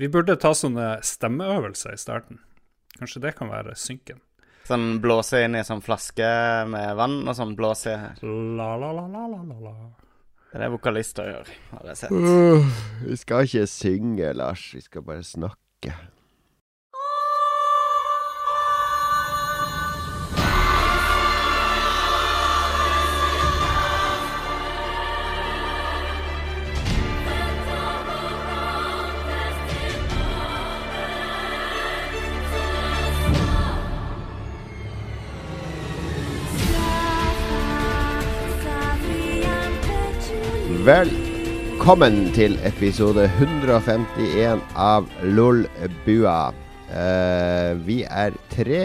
Vi burde ta sånne stemmeøvelser i starten. Kanskje det kan være synken. Sånn blåse inn i en sånn flaske med vann og sånn blåse La, la, la, la, la, la. Det er det vokalister gjør, har jeg sett. Uh, vi skal ikke synge, Lars. Vi skal bare snakke. Velkommen til episode 151 av Lolbua. Uh, vi er tre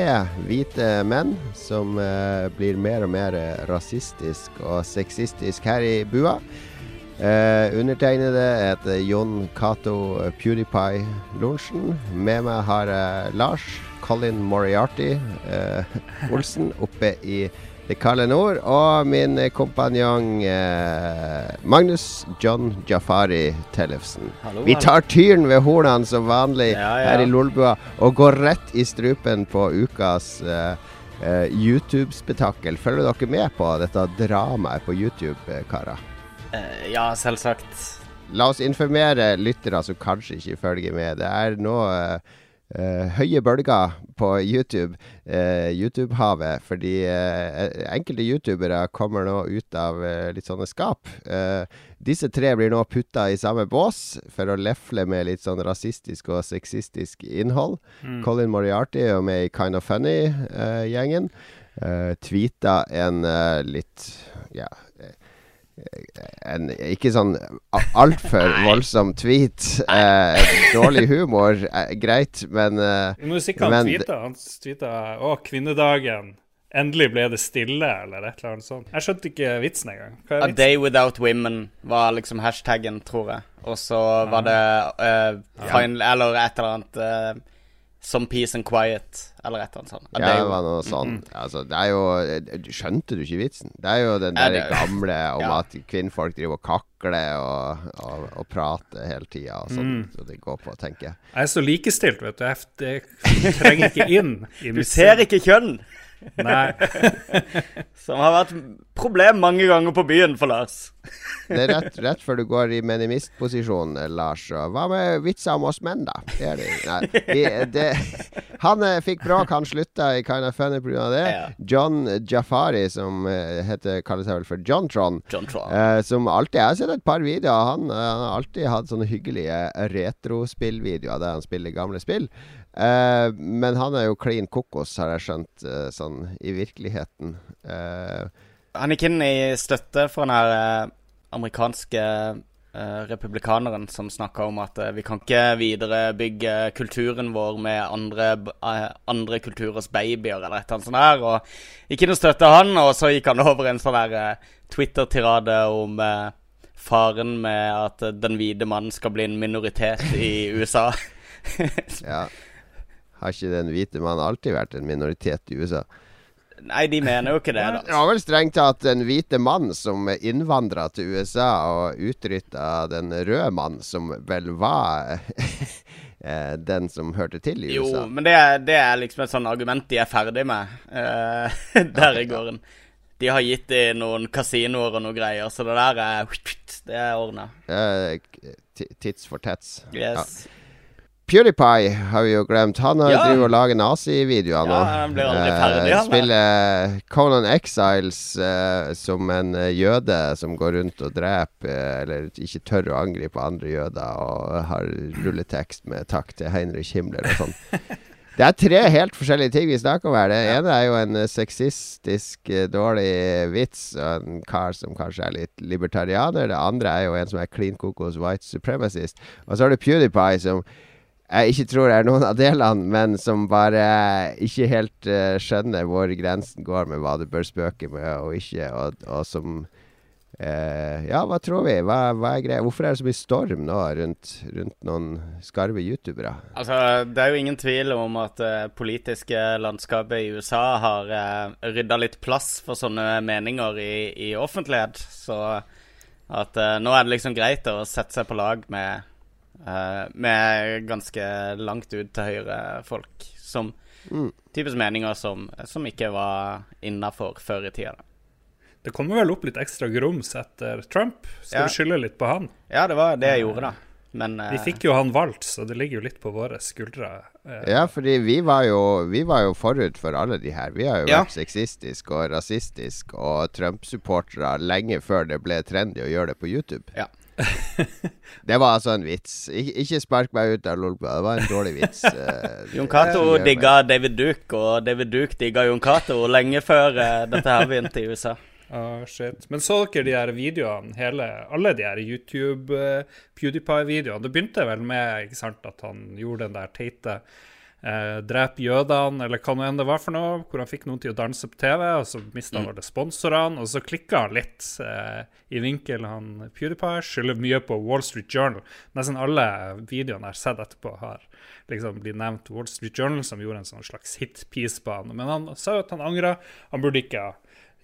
hvite menn som uh, blir mer og mer rasistisk og sexistisk her i bua. Uh, undertegnede heter Jon Cato PewDiePie Lorentzen. Med meg har jeg Lars Colin Moriarty Olsen oppe i det kalde nord. Og min kompanjong eh, Magnus John Jafari Tellefsen. Hallo, Vi tar tyren ved hornene som vanlig Ja, ja. her i Lolbua og går rett i strupen på ukas eh, eh, YouTube-spetakkel. Følger dere med på dette dramaet på YouTube, eh, karer? Eh, ja, selvsagt. La oss informere lyttere som kanskje ikke følger med. Det er nå eh, høye bølger på YouTube, uh, YouTube-havet, fordi uh, enkelte youtubere kommer nå ut av litt sånne skap. Disse tre blir nå putta i samme bås for å lefle med litt sånn rasistisk og sexistisk innhold. Mm. Colin Moriarty er jo med i Kind of Funny-gjengen. Uh, tweeta en litt ja en ikke sånn a- altfor voldsom tweet. Eh, dårlig humor, eh, greit, men eh, jo si hva han tweeta. Han tweeta 'Å, kvinnedagen'. Endelig ble det stille, eller et eller annet sånt. Jeg skjønte ikke vitsen engang. Hva A er vitsen? day without women var liksom hashtaggen, tror jeg. Og så var det eh, final, Eller et eller annet eh, Some peace and quiet, eller et eller annet sånt. Ja, det var noe sånn. Altså, det er jo eh, Skjønte du ikke vitsen? Det er jo den der det gamle om Ja. at kvinnfolk driver og kakler og, og, og prater hele tida og sånn. Mm. Så det går på, tenker jeg. Jeg er så likestilt, vet du. Jeg, jeg trenger ikke inn i Du ser ikke kjønn! Nei. Som har vært problem mange ganger på byen for Lars. Det er rett, rett før du går i minimistposisjon, eh, Lars. Hva med vitser om oss menn, da? Det er det. Nei, vi, det, han eh, fikk bråk, han slutta i Kind of Funny pga. det. John Jafari, som eh, heter, kaller seg vel for John Tron, John Tron. eh, som alltid Jeg har sett et par videoer. Han, eh, han har alltid hatt sånne hyggelige retrospillvideoer der han spiller gamle spill. Eh, men han er jo klin kokos, har jeg skjønt, eh, sånn i virkeligheten. Eh, Han gikk inn i støtte for den her eh, amerikanske eh, republikaneren som snakka om at eh, vi kan ikke viderebygge kulturen vår med andre, andre kulturers babyer eller et eller annet sånt her. Og ikke inn støtte han, og så gikk han over en sånn der Twitter-tirade om faren med at den hvite mannen skal bli en minoritet i USA. ja. Har ikke den hvite mannen alltid vært en minoritet i USA? Nei, de mener jo ikke det, da Det var vel strengt tatt den hvite mannen som innvandra til USA og utrydda den røde mannen, som vel var eh, den som hørte til i USA. Jo, men det er, det er liksom et sånn argument de er ferdig med uh, der i gården. De har gitt i noen kasinoer og noe greier, så det der er Det er ordna. Uh, Tits for tats. Yes. PewDiePie har vi jo glemt. Han har Ja. driver og lager nazivideoer nå. Ja, han blir aldri ferdig, han, da. spiller Conan Exiles eh, som en eh, jøde som går rundt og dreper, eh, eller ikke tør å angripe andre jøder, og har rulletekst med 'takk til Heinrich Himmler' og sånn. Det er tre helt forskjellige ting vi snakker om her. Det ene er jo en eh, sexistisk, eh, dårlig vits og en kar som kanskje er litt libertarianer. Det andre er jo en som er clean cocos white supremacist. Og så har du PewDiePie som jeg ikke tror er noen av delene, men som bare ikke helt uh, skjønner hvor grensen går med hva du bør spøke med og ikke, og, og som uh, Ja, hva tror vi? Hva, hva er greia? Hvorfor er det så mye storm nå rundt, rundt noen skarve youtubere? Altså, det er jo ingen tvil om at det politiske landskapet i USA har uh, rydda litt plass for sånne meninger i, i offentlighet. Så at eh, nå er det liksom greit å sette seg på lag med eh, med ganske langt ut til høyre-folk. Som Mm. typisk meninger som, som ikke var innafor før i tida. Det kommer vel opp litt ekstra grums etter Trump. Skal Ja. vi skylde litt på han? Ja, det var det jeg gjorde, da. Men Vi eh, fikk jo han valgt, så det ligger jo litt på våre skuldre. Uh, Ja, fordi vi var, jo, vi var jo forut for alle de her. Vi har jo Ja. vært sexistiske og rasistisk og Trump-supportere lenge før det ble trendy å gjøre det på YouTube. Ja. Det var altså en vits. Ik ikke spark meg ut av Lolbua. Det var en dårlig vits. eh, Jon Cato digga David Duke, og David Duke digga Jon Cato lenge før uh, dette her begynte i USA. Oh, shit. Men så dere de her videoene, hele, alle de her YouTube uh, PewDiePie-videoene? Det begynte vel med ikke sant, at han gjorde den der teite eh, drep jødene, eller hva nå enn det var for noe, hvor han fikk noen til å danse på TV, og så mista han alle sponsorene, og så klikka han litt eh, i vinkel, han PewDiePie. Skylder mye på Wall Street Journal. Nesten alle videoene jeg har sett etterpå, har liksom blitt nevnt Wall Street Journal, som gjorde en sånn slags hit-piece på han. Men han sa jo at han angra. Han burde ikke ha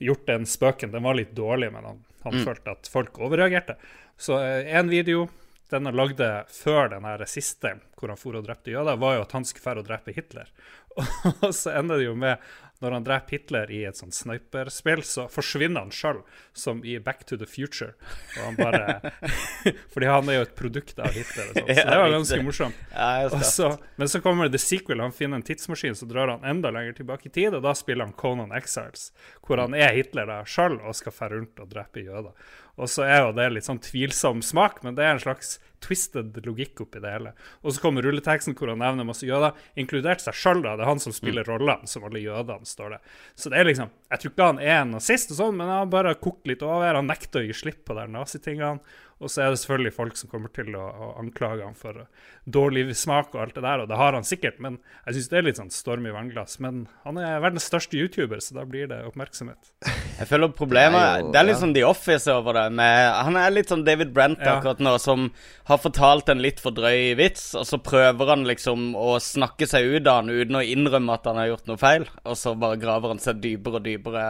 gjort den spøken. Den var litt dårlig, men han, han følte at folk overreagerte. Så én video den han lagde før den her siste, hvor han for og drepte jøder, var jo at han skulle fære og drepe Hitler. Og så ender det jo med, når han dreper Hitler i et sånt sniperspill, så forsvinner han sjøl, som i Back to the Future. Og han bare Fordi han er jo et produkt av Hitler, så det var ganske morsomt. Ja, Og så, men så kommer The Sequel. Han finner en tidsmaskin, så drar han enda lenger tilbake i tid. Og da spiller han Conan Exiles, hvor han er Hitler da sjøl og skal fære rundt og drepe jøder. Og så er jo det litt sånn tvilsom smak, men det er en slags twisted logikk oppi det hele. Og så kommer rulleteksten hvor han nevner masse jøder, inkludert seg sjøl. Det er han som spiller rollene, som alle jødene, står det. Så det er liksom Jeg tror ikke han er en nazist, og sånn, men han har bare kokt litt over. Han nekter å gi slipp på de nazitingene. Og så er det selvfølgelig folk som kommer til å, å anklage ham for dårlig smak og alt det der, og det har han sikkert, men jeg syns det er litt sånn storm i vannglass. Men han er verdens største YouTuber, så da blir det oppmerksomhet. Jeg føler problemet Det er jo- Det er litt ja. sånn The Office over det. Med, han er litt sånn David Brent Ja. akkurat nå, som har fortalt en litt for drøy vits, og så prøver han liksom å snakke seg ut av den uten å innrømme at han har gjort noe feil, og så bare graver han seg dypere og dypere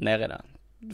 ned i det.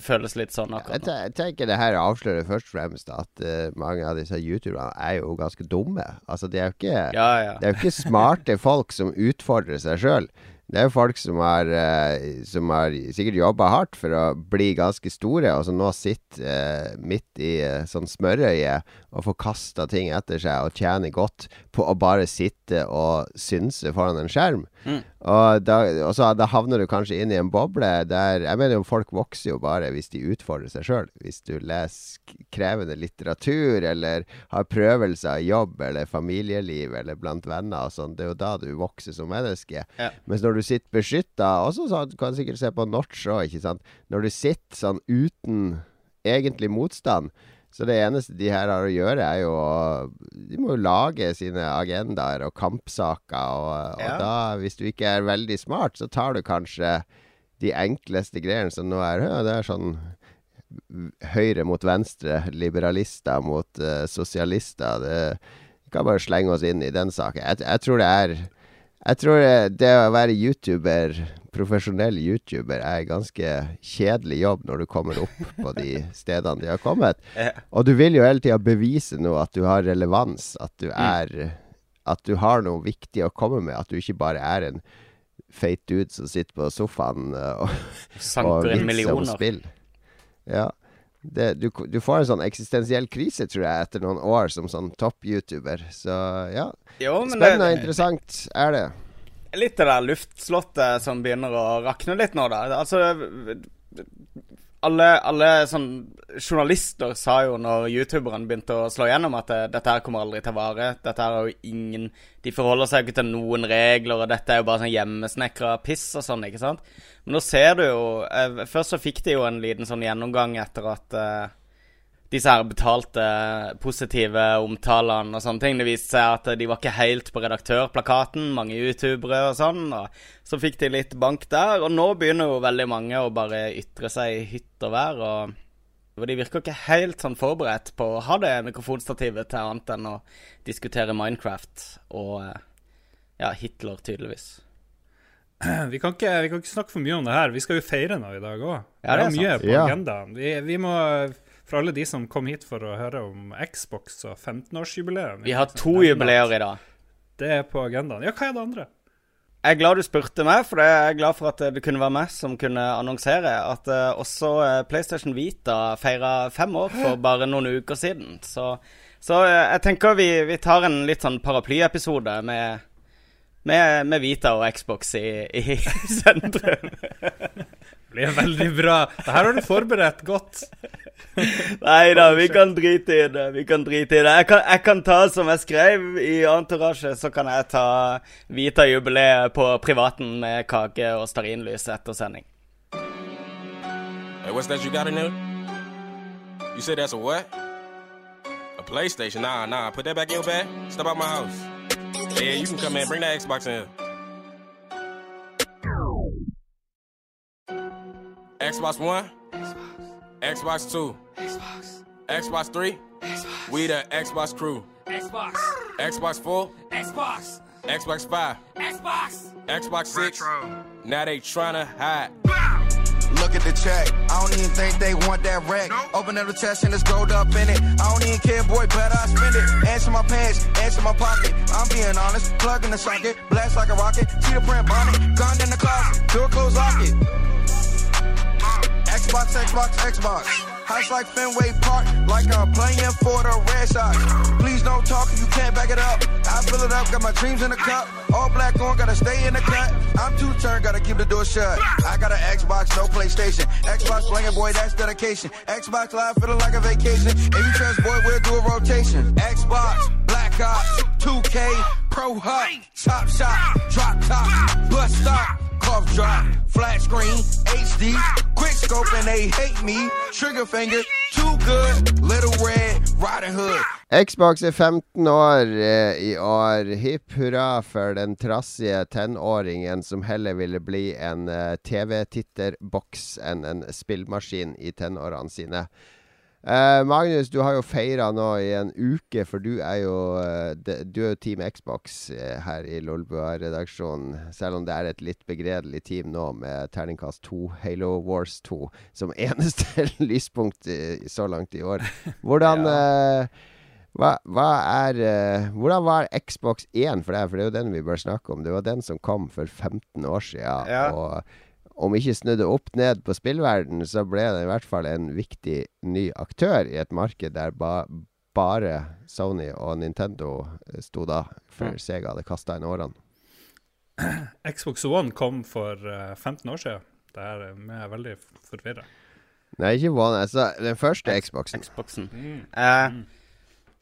Føles litt sånn akkurat nå. jeg tenker det her avslører først og fremst at uh, mange av disse youtuberne er jo ganske dumme. Altså, de er jo ikke Ja, ja. Er jo ikke smarte folk som utfordrer seg sjøl. Det er jo folk som har, uh, som har sikkert jobba hardt for å bli ganske store, og som nå sitter uh, midt i sånn smørøye og får kasta ting etter seg og tjener godt på å bare sitte og synse foran en skjerm. Mm. Og, da, og så da havner du kanskje inn i en boble der Jeg mener jo folk vokser jo bare hvis de utfordrer seg sjøl. Hvis du leser krevende litteratur, eller har prøvelser i jobb eller familieliv eller blant venner og sånn. Det er jo da du vokser som menneske. Ja. Mens når du sitter beskytta Også så du kan sikkert se på Notch òg, ikke sant. Når du sitter sånn uten egentlig motstand så det eneste de her har å gjøre, er jo De må jo lage sine agendaer og kampsaker, og, og Ja. da, hvis du ikke er veldig smart, så tar du kanskje de enkleste greiene som nå er «Hø, Det er sånn høyre mot venstre, liberalister mot uh, sosialister. Det, vi kan bare slenge oss inn i den saken. Jeg, jeg tror det er Jeg tror det, det å være YouTuber, profesjonell YouTuber, er en ganske kjedelig jobb når du kommer opp på de stedene de har kommet. Og du vil jo hele tida bevise noe, at du har relevans, at du er At du har noe viktig å komme med, at du ikke bare er en feit dude som sitter på sofaen eh, og, og inn vitser om spill. Ja. Det, du, du får en sånn eksistensiell krise, tror jeg, etter noen år som sånn topp-YouTuber. Så ja. Jo, Spennende og interessant er det. litt det der luftslottet som begynner å rakne litt nå, da. Altså alle, alle sånn journalister sa jo når youtuberen begynte å slå gjennom at eh, dette her kommer aldri til å vare. Dette her er jo ingen De forholder seg jo ikke til noen regler, og dette er jo bare sånn hjemmesnekra piss og sånn, ikke sant. Men nå ser du jo eh, Først så fikk de jo en liten sånn gjennomgang etter at eh, disse her betalte positive omtalene og sånne ting. Det viste seg at de var ikke helt på redaktørplakaten, mange youtubere og sånn. Og så fikk de litt bank der, og nå begynner jo veldig mange å bare ytre seg i hytt og vær. Og de virker ikke helt sånn forberedt på å ha det mikrofonstativet til annet enn å diskutere Minecraft og ja, Hitler, tydeligvis. Vi kan, ikke, vi kan ikke snakke for mye om det her. Vi skal jo feire noe i dag òg. Ja, det er mye på Ja. agendaen. Vi, vi må for alle de som kom hit for å høre om Xbox og 15-årsjubileum Vi har to jubileer i dag. Det er på agendaen. Ja, hva er det andre? Jeg er glad du spurte meg, for jeg er glad for at det kunne være meg som kunne annonsere at uh, også uh, PlayStation Vita feira fem år for bare noen uker siden. Så, så uh, jeg tenker vi, vi, tar en litt sånn paraplyepisode med, med, med Vita og Xbox i, i sentrum. Det blir veldig bra. Det her har du forberedt godt. Nei da, vi kan drite i det. Vi kan drite i det. Jeg kan, jeg kan ta som jeg skrev i Entourage, så kan jeg ta Vita-jubileet på privaten med kake og stearinlys etter sending. Hey, what's that you got in there? You said that's a what? A PlayStation? Nah, nah. Put that back in your bag. Step out my house. Yeah, you can come in. Bring that Xbox in. Xbox One, Xbox Xbox Two, Xbox, Xbox Three, Xbox. We the Xbox crew. Xbox, Xbox Four, Xbox, Xbox Five, Xbox, Xbox Six. Retro. Now they tryna hide. Look at the check. I don't even think they want that wreck. Nope. Open up the test and it's gold up in it. I don't even care, boy, better I spend it. Answer my pants, answer my pocket. I'm being honest. Plug in the socket, blast like a rocket. See the print bonnet, gun in the closet. Door close, lock it. Xbox, Xbox, Xbox. House like Fenway Park, like I'm playing for the Red Sox. Please don't talk if you can't back it up. I fill it up, got my dreams in the cup. All black on, gotta stay in the cut. I'm two turn, gotta keep the door shut. I got an Xbox, no PlayStation. Xbox playing, boy, that's dedication. Xbox Live feeling like a vacation. If you trust, boy, we'll do a rotation. Xbox, Black Ops, 2K, Pro Hut, Top Shot, Drop Top, Bust Stop. Cough drop, flat screen, HD, quick scope and they hate me. Trigger finger, too good, little red, Riding Hood. Xbox er 15 år eh, i år. Hipp hurra for den trassige tenåringen som heller ville bli en eh, TV-titterboks enn en spillmaskin i tenårene sine. Uh, Magnus, du har jo feira nå i en uke, for du er jo, uh, de, du er jo Team Xbox uh, her i Lolbua-redaksjonen. Selv om det er et litt begredelig team nå med terningkast 2, Halo Wars 2, som eneste lyspunkt så langt i år. Hvordan hva, hva, er Hvordan var Xbox 1 for deg? For det er jo den vi bør snakke om. Det var den som kom for 15 år siden. Ja. Og om ikke snudde opp ned på spillverden, så ble det i hvert fall en viktig ny aktør i et marked der ba bare Sony og Nintendo sto da, før Sega hadde kasta inn årene. Xbox One kom for 15 eh, år siden. Der er jeg veldig forvirra. Nei, ikke One. Altså, den første Xboxen. Xboxen. Mm. Uh, mm.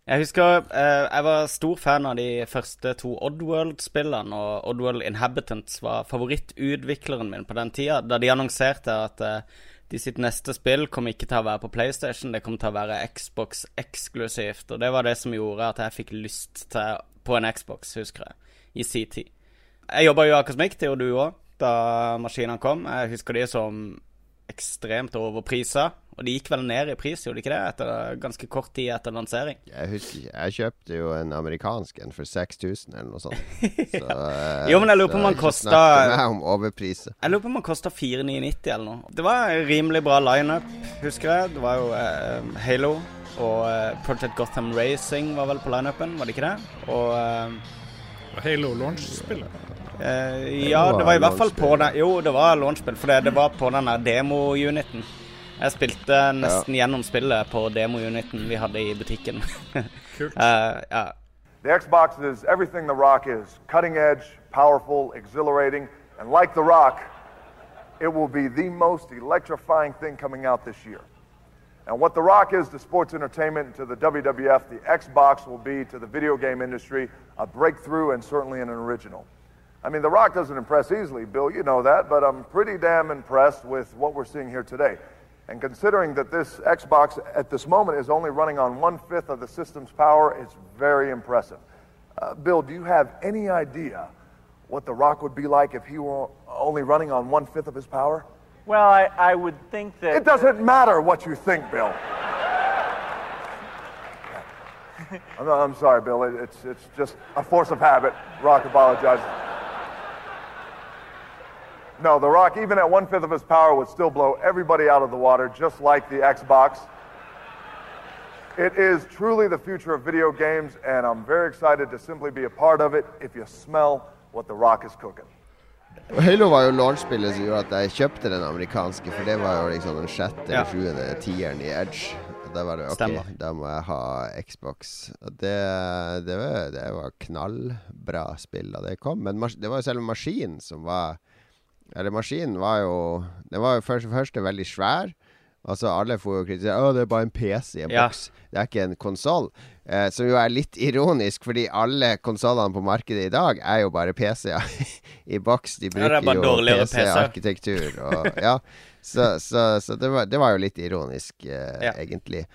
Jeg husker eh, jeg var stor fan av de første to Oddworld-spillene, og Oddworld Inhabitants var favorittutvikleren min på den tida, da de annonserte at eh, de sitt neste spill kom ikke til å være på PlayStation, det kom til å være Xbox eksklusivt. Og det var det som gjorde at jeg fikk lyst til på en Xbox, husker jeg, i sin tid. Jeg jobba jo i Akosmik, det og du òg, da maskinene kom. Jeg husker de som ekstremt overprisa. Og de gikk vel ned i pris, gjorde de ikke det? Etter ganske kort tid etter lansering. Jeg husker ikke. Jeg kjøpte jo en amerikansk en for 6000 eller noe sånt. Så, uh, jo, men jeg lurer på om han kosta Jeg lurer på om han kosta 4990 eller noe. Det var en rimelig bra lineup, husker jeg. Det var jo uh, Halo og uh, Project Gotham Racing var vel på lineupen, var det ikke det? Og Halo launch-spillet? Uh, ja, det var i hvert fall på den Jo, det var launchspill, for det var på den demo-uniten. Jeg spilte nesten ja. gjennom spillet på demo-uniten vi hadde i butikken. Kult. Uh, ja. The Xbox is everything The Rock is cutting edge, powerful, exhilarating, and like The Rock, it will be the most electrifying thing coming out this year. And what The Rock is to sports entertainment, to the WWF, the Xbox will be to the video game industry a breakthrough and certainly an original. I mean, The Rock doesn't impress easily, Bill, you know that, but I'm pretty damn impressed with what we're seeing here today. And considering that this Xbox at this moment is only running on one fifth of the system's power, it's very impressive. Uh, Bill, do you have any idea what The Rock would be like if he were only running on one fifth of his power? Well, I, I would think that. It doesn't matter what you think, Bill. I'm, I'm, sorry, Bill. It's, it's just a force of habit. Rock apologizes. No, The Rock, even at one fifth of his power, would still blow everybody out of the water, just like the Xbox. It is truly the future of video games, and I'm very excited to simply be a part of it if you smell what The Rock is cooking. Halo var jo launchspillet som gjorde at jeg kjøpte den amerikanske, for det var jo liksom den sjette eller sjuende tieren i Edge. Og da var det OK, Stemmer. da må jeg ha Xbox. Og det, det, var, det var knallbra spill da det kom. Men mas det var jo selve maskinen som var Eller maskinen var jo Den var jo først og først veldig svær. Altså Alle får jo kritisere Å, det er bare en PC i en Ja. boks. Det er ikke en konsoll. Eh, som jo er litt ironisk, fordi alle konsollene på markedet i dag er jo bare PC-er i boks. De Ja, bruker er bare jo PC. PC-arkitektur. og ja, Så, så, så det, var, det var jo litt ironisk, eh, Ja. egentlig.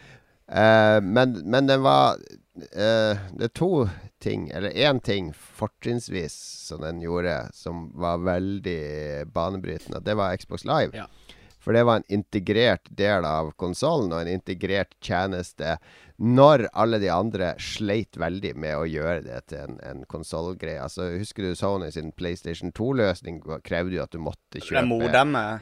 Eh, men, men den var Det er to ting, eller én ting fortrinnsvis som den gjorde, som var veldig banebrytende. Det var Xbox Live. Ja. For det var en integrert del av konsollen og en integrert tjeneste når alle de andre sleit veldig med å gjøre det til en, en konsollgreie. Altså, husker du Sony sin PlayStation 2-løsning krevde jo at du måtte kjøpe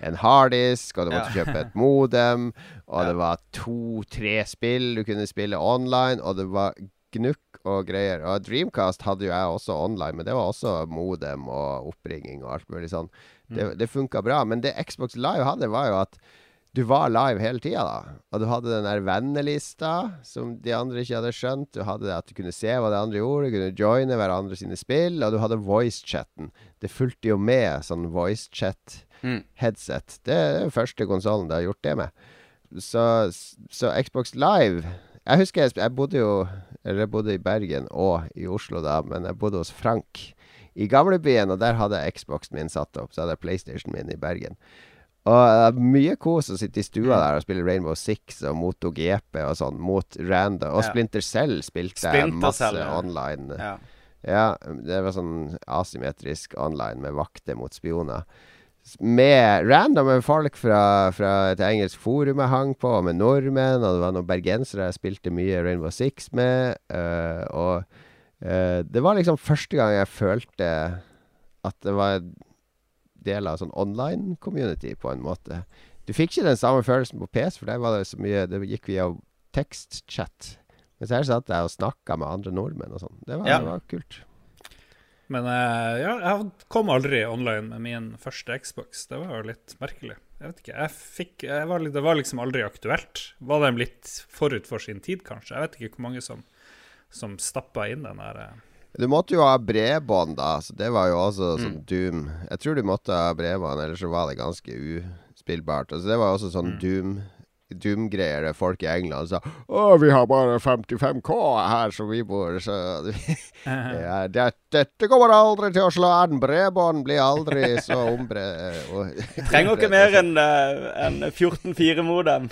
en harddisk, og du måtte Ja. kjøpe et modem, og Ja. det var to-tre spill du kunne spille online, og det var gnukk og greier. Og Dreamcast hadde jo jeg også online, men det var også modem og oppringing og alt mulig sånn. Det, det funka bra. Men det Xbox Live hadde, var jo at du var live hele tida, da. Og du hadde den der vennelista som de andre ikke hadde skjønt. Du hadde det at du kunne se hva de andre gjorde, du kunne joine hverandre sine spill, og du hadde voice-chatten. Det fulgte jo med sånn voice-chat-headset. Mm. Det er den første konsollen det har gjort det med. Så, så Xbox Live Jeg husker jeg, jeg bodde jo Eller jeg bodde i Bergen og i Oslo da, men jeg bodde hos Frank i gamlebyen, og der hadde jeg Xboxen min satt opp. Så hadde jeg PlayStation min i Bergen. Og det er mye kos å sitte i stua der og spille Rainbow Six og Moto GP og sånn mot Randa. Og. Splinter Cell spilte jeg masse Cell, ja. online. Ja. Ja, det var sånn asymmetrisk online med vakter mot spioner. Med randome folk fra, fra et engelsk forum jeg hang på, med nordmenn, og det var noen bergensere jeg spilte mye Rainbow Six med. øh, og det var liksom første gang jeg følte at det var del av sånn online community, på en måte. Du fikk ikke den samme følelsen på PC, for der var det så mye Det gikk via tekstchat. Mens her satt jeg og snakka med andre nordmenn og sånn. Det, var- Ja. det var kult. Men uh, ja, jeg kom aldri online med min første Xbox. Det var jo litt merkelig. Jeg vet ikke. Jeg fikk, jeg var, det var liksom aldri aktuelt. Var de litt forut for sin tid, kanskje? Jeg vet ikke hvor mange som, som stappa inn den der eh, Du måtte jo ha bredbånd, da. Så det var jo også sånn Doom. Jeg tror du måtte ha bredbånd, ellers så var det ganske uspillbart. Altså, det var også sånn Doom Doom-greier der folk i England sa Å, vi har bare 55K her som vi bor, så ja, det, Dette kommer aldri til å slå an. Bredbånd blir aldri så ombre... Trenger ikke mer enn en 14-4-modem.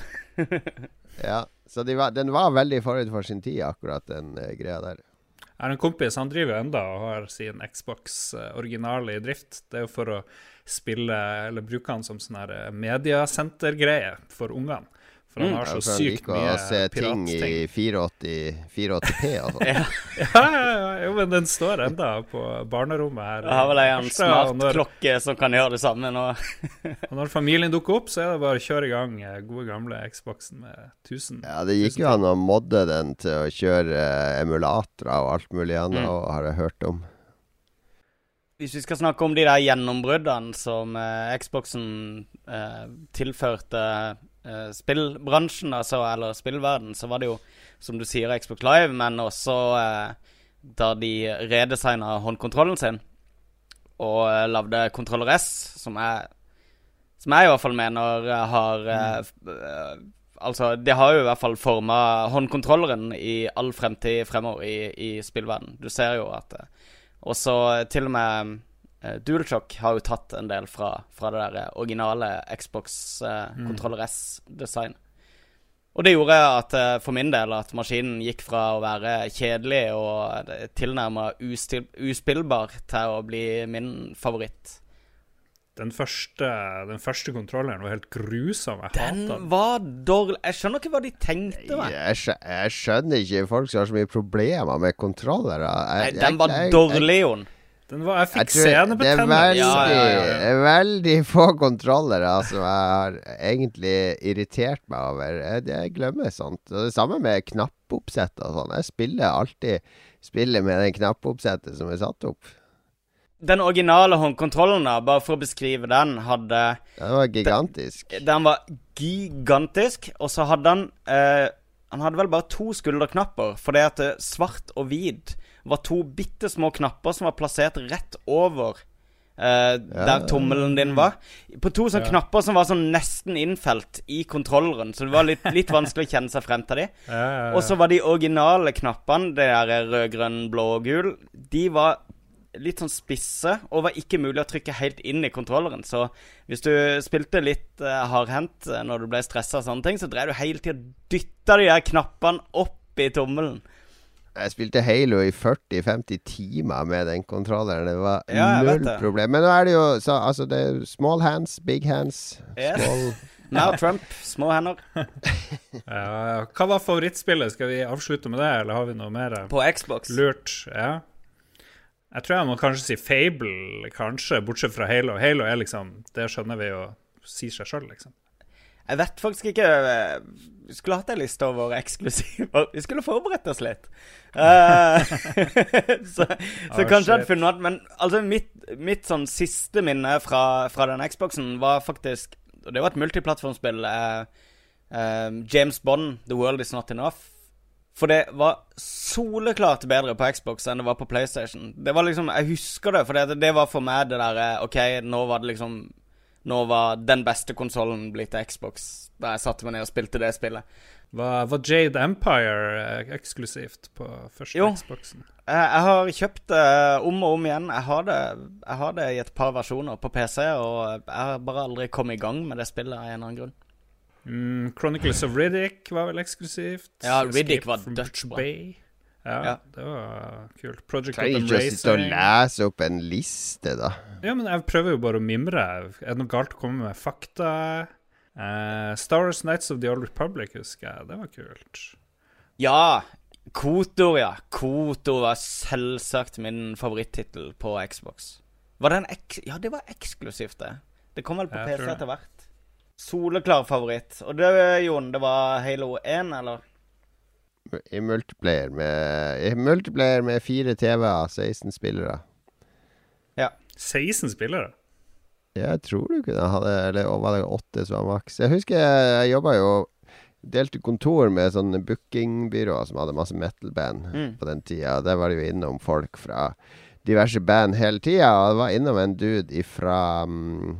Ja, så de var, den var veldig forut for sin tid, akkurat den uh, greia der. Jeg har en kompis, han driver enda og har sin Xbox eh, originale i drift. Det er jo for å spille, eller bruke han som sånn eh, mediasentergreie for ungene. For han har Ja, så for han sykt liker mye å se ting i 480, 480P og sånn. Ja. Ja, ja, jo, men den står enda på barnerommet her. Jeg har vel ei en Harstad, og smart når, klokke som kan gjøre det samme nå. og når familien dukker opp, så er det bare å kjøre i gang eh, gode gamle Xboxen med 1000. Ja, det gikk jo an å modde den til å kjøre eh, emulatorer og alt mulig annet, Mm. har jeg hørt om. Hvis vi skal snakke om de der gjennombruddene som eh, Xboxen eh, tilførte eh, spillbransjen, altså, eller spillverden, så var det jo, som du sier, Xbox Live, men også uh, da de redesigna håndkontrollen sin og uh, lagde Controller S, som jeg, som jeg i hvert fall mener har eh, Altså, det har jo i hvert fall forma håndkontrolleren i all fremtid fremover i, i spillverden. Du ser jo at uh, og så til og med eh, DualShock har jo tatt en del fra, fra det der originale Xbox eh, Controller S-design. Og det gjorde at eh, for min del at maskinen gikk fra å være kjedelig og tilnærma uspillbar til å bli min favoritt. Den første, den første kontrolleren var helt grusom. Jeg Den var dårlig Jeg skjønner ikke hva de tenkte meg. Jeg, skjønner, jeg skjønner ikke folk som har så mye problemer med kontrollere. Nei, den var jeg- jeg- dårlig, Jon. Den var, jeg fikk tror det er veldig, Ja, ja, ja. veldig få kontrollere som jeg har egentlig irritert meg over. Jeg, jeg glemmer sånt. Og det samme med knappoppsett og sånn. Jeg spiller alltid spiller med den knappoppsettet som er satt opp. Den originale håndkontrollen, da, bare for å beskrive den, hadde Den var gigantisk. Den var gigantisk, og så hadde han eh, Han hadde vel bare to skulderknapper, fordi at heter svart og hvit var to bitte små knapper som var plassert rett over eh, der tommelen din var. På to sånne knapper som var sånn nesten innfelt i kontrolleren, så det var litt, litt vanskelig å kjenne seg frem til de. Ja, ja, ja. Og så var de originale knappene, det der rød, grønn, blå og gul, de var litt sånn spisse og var ikke mulig å trykke helt inn i kontrolleren. Så hvis du spilte litt uh, hardhendt eh, når du ble stressa og sånne ting, så drev du hele tida dytta de der knappene opp i tommelen. Jeg spilte Halo i 40-50 timer med den kontrolleren. Det var Ja, null det. problem. Men nå er det jo så, altså det er small hands, big hands. Yes. Small Now Trump, små hender. Ja. Hva var favorittspillet? Skal vi avslutte med det, eller har vi noe mer? På Xbox. Lurt. Ja. Jeg tror jeg må kanskje si Fable, kanskje, bortsett fra Halo. Halo er liksom Det skjønner vi jo sier seg sjøl, liksom. Jeg vet faktisk ikke eh, Vi skulle hatt en liste over eksklusiver. Vi skulle forberedt oss litt. Eh, så så oh, kanskje jeg hadde funnet noe... Men altså, mitt, mitt sånn siste minne fra, fra den Xboxen var faktisk Og det var et multiplattformspill. Uh, uh, James Bond, The World Is Not Enough. For det var soleklart bedre på Xbox enn det var på PlayStation. Det var liksom Jeg husker det, for det, det var for meg det derre OK, nå var det liksom Nå var den beste konsollen blitt Xbox, da jeg satte meg ned og spilte det spillet. Var, var Jade Empire eh, eksklusivt på første Jo. Xboxen? Jeg, jeg har kjøpt det om og om igjen. Jeg har, det, jeg har det i et par versjoner på PC, og jeg har bare aldri kommet i gang med det spillet av en eller annen grunn. Mm, Chronicles of Riddick var vel eksklusivt. Ja, Riddick Escape var dødsbra. Bay. Ja, Ja. det var kult. Project Trenger ikke å sitte og lese opp en liste, da. Ja, men jeg prøver jo bare å mimre. Er det noe galt å komme med fakta? Uh, Star Wars Nights of the Old Republic, husker jeg. Det var kult. Ja! Kotor, ja. Kotor var selvsagt min favorittittel på Xbox. Var det en ek Ja, det var eksklusivt, det. Det kom vel på Jeg PC etter hvert. Soleklar favoritt. Og det, Jon, det var Halo 1, eller? I multiplayer med, i multiplayer med fire TV-er, 16 spillere. Ja. 16 spillere? Jeg tror du kunne ha det, eller var det åtte som var maks? Jeg husker jeg jobba jo Delte kontor med sånne bookingbyråer som hadde masse metal-band Mm. på den tida. Der var det jo innom folk fra diverse band hele tida. Og det var innom en dude ifra um,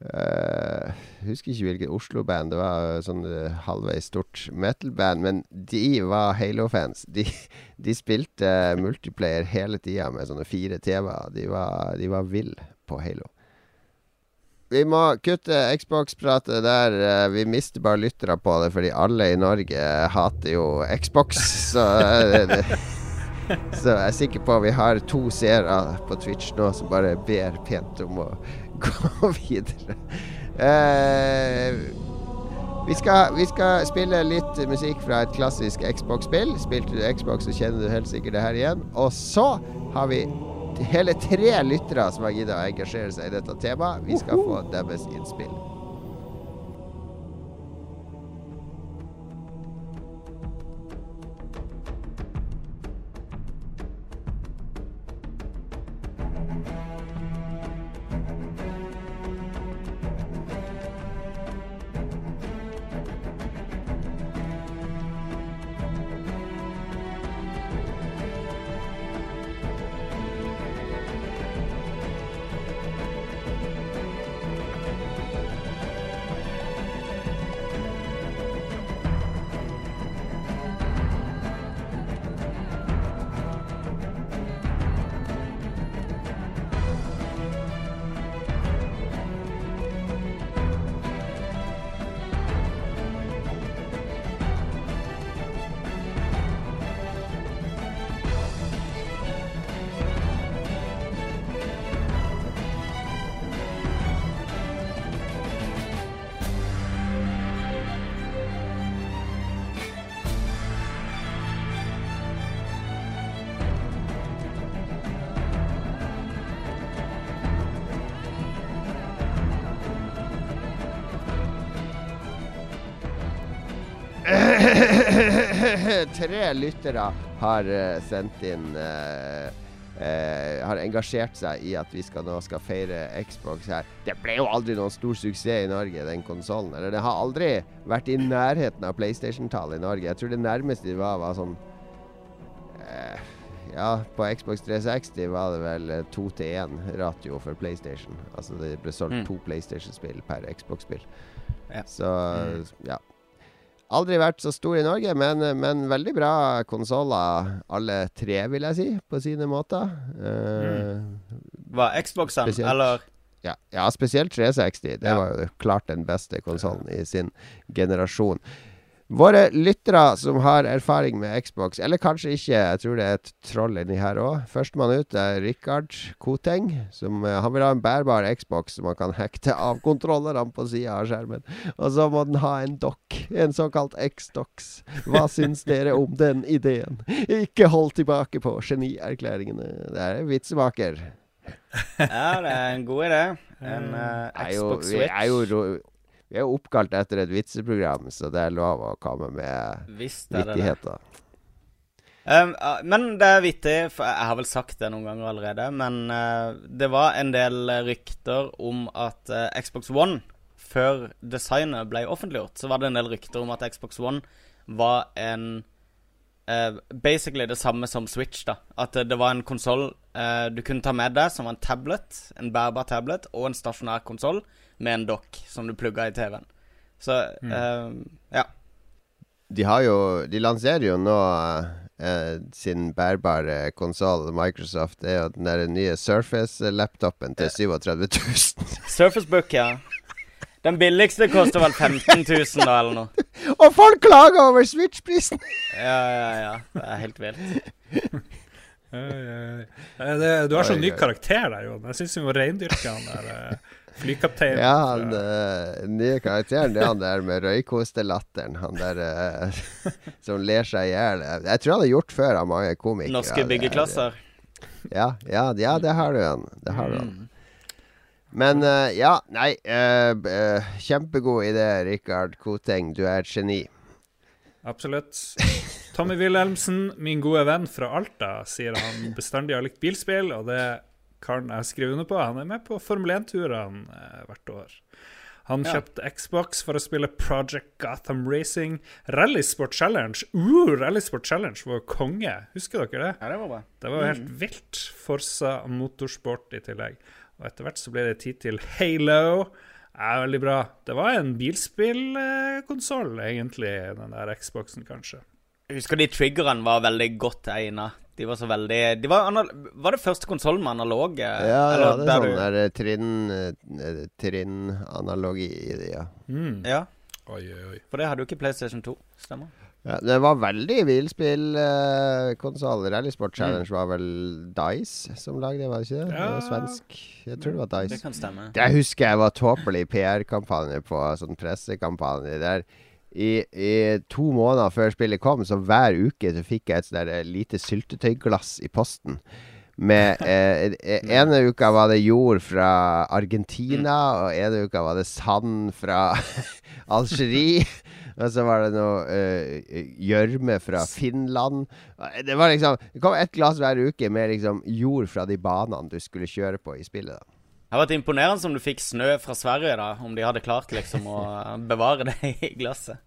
eh, Jeg husker ikke hvilket Oslo-band. Det var sånn uh, halvveis stort metal-band. Men de var Halo-fans. De, de spilte multiplayer hele tida med sånne fire TV-er. De var, var vill på Halo. Vi må kutte Xbox-pratet der. eh, Vi mister bare lyttere på det, fordi alle i Norge hater jo Xbox. Så, eh, det, så jeg er sikker på vi har to seere på Twitch nå som bare ber pent om å gå videre. Uh, vi skal, vi skal spille litt musikk fra et klassisk Xbox-spill. Spilte du Xbox, så kjenner du helt sikkert det her igjen. Og så har vi hele tre lyttere som har giddet å engasjere seg i dette temaet. Vi skal få deres innspill. Tre lyttere har uh, sendt inn uh, uh, Har engasjert seg i at vi skal nå skal feire Xbox her. Det ble jo aldri noen stor suksess i Norge, den konsollen. Eller det har aldri vært i nærheten av PlayStation-tallet i Norge. Jeg tror det nærmeste de var, var sånn Ja, på Xbox 360 var det vel to til én ratio for PlayStation. Altså det ble solgt mm. to PlayStation-spill per Xbox-spill. Ja. Så mm. ja. Aldri vært så stor i Norge, men, men veldig bra konsoller, alle tre, vil jeg si, på sine måter. Uh, Var Xboxen, eller? Ja, ja, spesielt 360. Det ja. var jo klart den beste konsollen i sin generasjon. Våre lyttere som har erfaring med Xbox, eller kanskje ikke, jeg tror det er et troll inni her òg. Førstemann ut er Rikard Koteng. Som, uh, han vil ha en bærbar Xbox som man kan hekte av kontrollerne på sida av skjermen. Og så må den ha en dokk, en såkalt X-dox. Hva syns dere om den ideen? Ikke hold tilbake på genierklæringene. Det er vitsemaker. ja, det er en god idé. En uh, Xbox Switch. Er jo vi er jo oppkalt etter et vitseprogram, så det er lov å komme med vittigheter. Um, men det er vittig, for jeg har vel sagt det noen ganger allerede, men uh, det var en del rykter om at uh, Xbox One, før designet ble offentliggjort, så var det en del rykter om at Xbox One var en uh, Basically det samme som Switch, da. At det var en konsoll du kunne ta med deg, som var en tablet, en bærbar tablet, og en stasjonær konsoll med en dokk som du plugger i TV-en. Så mm. uh, ja. De har jo De lanserer jo nå uh, sin bærbare konsoll, Microsoft. Det er jo den der nye Surface-laptopen til 37 000. Surface Book, ja. Den billigste koster vel 15 000, da, eller noe. Og folk klager over Switch-prisen! ja, ja, ja. Det er helt vilt. du har sånn ny karakter der, Jon. Jeg syns vi må reindyrke han der. Uh, Flykaptein. Ja, han uh, nye karakteren det er han der med røykostelatteren. Han der uh, som ler seg i hjel. Jeg tror han har gjort før av mange komikere. Norske byggeklasser. Ja, ja, ja, det har du han. Det har du han. Mm. Men uh, ja, nei. kjempegod idé, Rikard Koteng. Du er et geni. Absolutt. Tommy Wilhelmsen, min gode venn fra Alta, sier han bestandig har likt bilspill, og det karen jeg skriver under på. Han er med på Formel 1-turene eh, hvert år. Han ja. kjøpte Xbox for å spille Project Gotham Racing. Rallysport Challenge uh, Rallysport Challenge var konge. Husker dere det? Ja, Det var bra. Det var helt mm. vilt. Forsa motorsport i tillegg. Og etter hvert så ble det tid til Halo. Er veldig bra. Det var en bilspillkonsoll, egentlig, den der Xboxen, kanskje. Jeg husker de triggerne var veldig godt egna de var så veldig de var, var, det første konsollen med analog? Eh, ja, eller, ja, det er sånn der eh, trinn eh, Trinn-analogi i det, ja. Mm. ja. Oi, oi. For det hadde jo ikke PlayStation 2, stemmer? Ja, det var veldig bilspillkonsoll. Uh, Rallysport Challenge mm. var vel Dice som lagde det, var det ikke det? Ja. det var svensk. Jeg tror det var Dice. Det kan stemme. Det husker jeg var tåpelig PR-kampanje på sånn pressekampanje. Der i, i, to måneder før spillet kom, så hver uke så fikk jeg et sånt eh, lite syltetøyglass i posten. Med eh, eh, Ene uka var det jord fra Argentina, og ene uka var det sand fra Algerie. Og så var det noe eh, gjørme uh, fra Finland. Det var liksom Det kom ett glass hver uke med liksom jord fra de banene du skulle kjøre på i spillet. da det hadde vært imponerende om du fikk snø fra Sverige, da. Om de hadde klart liksom å bevare det i glasset.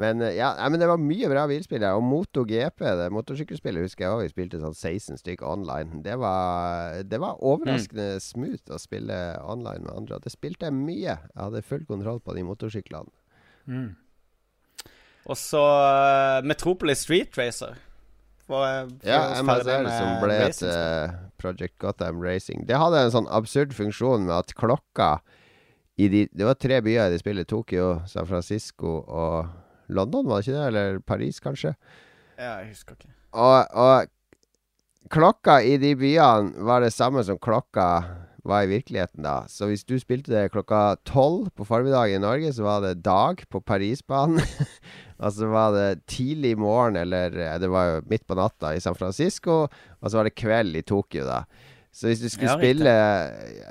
Men eh, ja, men det var mye bra bilspill. Og MotoGP, det motorsykkelspillet, husker jeg òg. Vi spilte sånn 16 stykker online. Det var, det var overraskende mm. smooth å spille online med andre. Det spilte jeg mye. Jeg hadde full kontroll på de motorsyklene. Mm. Og så uh, Metropolis Street Racer. For ja, MSR som ble et uh, Project Gotham Racing. Det hadde en sånn absurd funksjon med at klokka i de Det var tre byer i det spillet. Tokyo, San Francisco og London, var det ikke det? Eller Paris, kanskje? Ja, jeg husker ikke. Og, og klokka i de byene var det samme som klokka var i virkeligheten da. Så hvis du spilte det klokka tolv på formiddagen i Norge, så var det dag på Parisbanen. Og så var det tidlig morgen, eller det var jo midt på natta i San Francisco. Og så var det kveld i Tokyo, da. Så hvis du skulle Ja, spille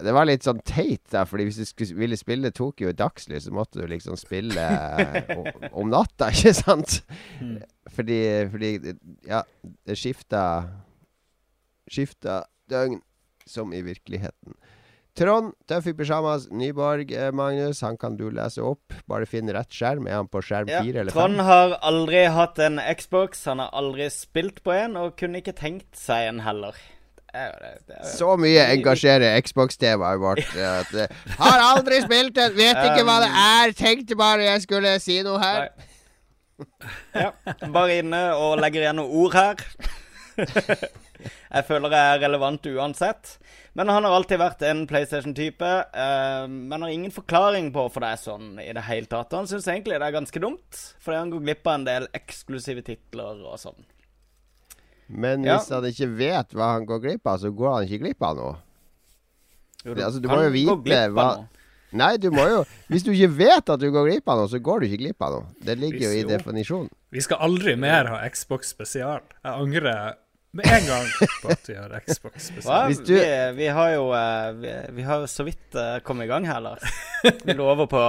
Det var litt sånn teit, da, Fordi hvis du skulle, ville spille Tokyo i dagslys, så måtte du liksom spille eh, om natta, ikke sant? Mm. Fordi, fordi Ja, det skifta Skifta døgn som i virkeligheten. Trond, Tøff i pysjamas, Nyborg, eh, Magnus. Han kan du lese opp. Bare finn rett skjerm. Er han på skjerm Ja. eller fem? Trond har aldri hatt en Xbox, han har aldri spilt på en, og kunne ikke tenkt seg en heller. Det er det, det er Så mye engasjerer Xbox-temaet vårt. At, eh, har aldri spilt en, vet ikke hva det er. Tenkte bare jeg skulle si noe her. Ja. Bare inne og legger igjen noen ord her. jeg føler jeg er relevant uansett. Men han har alltid vært en PlayStation-type. eh, men har ingen forklaring på hvorfor det er sånn i det hele tatt. Han syns egentlig det er ganske dumt, fordi han går glipp av en del eksklusive titler og sånn. Men Ja. hvis han ikke vet hva han går glipp av, så går han ikke glipp av noe. Jo, du, altså, du kan må jo vite hva- noe. Nei, du må jo Hvis du ikke vet at du går glipp av noe, så går du ikke glipp av noe. Det ligger jo i definisjonen. Vi skal aldri mer ha Xbox spesial. Jeg angrer med en gang på at vi har Xbox Hva? Hvis du- Vi, vi har jo eh, vi, vi har jo så vidt uh, kommet i gang her, Lars. Vil du over på,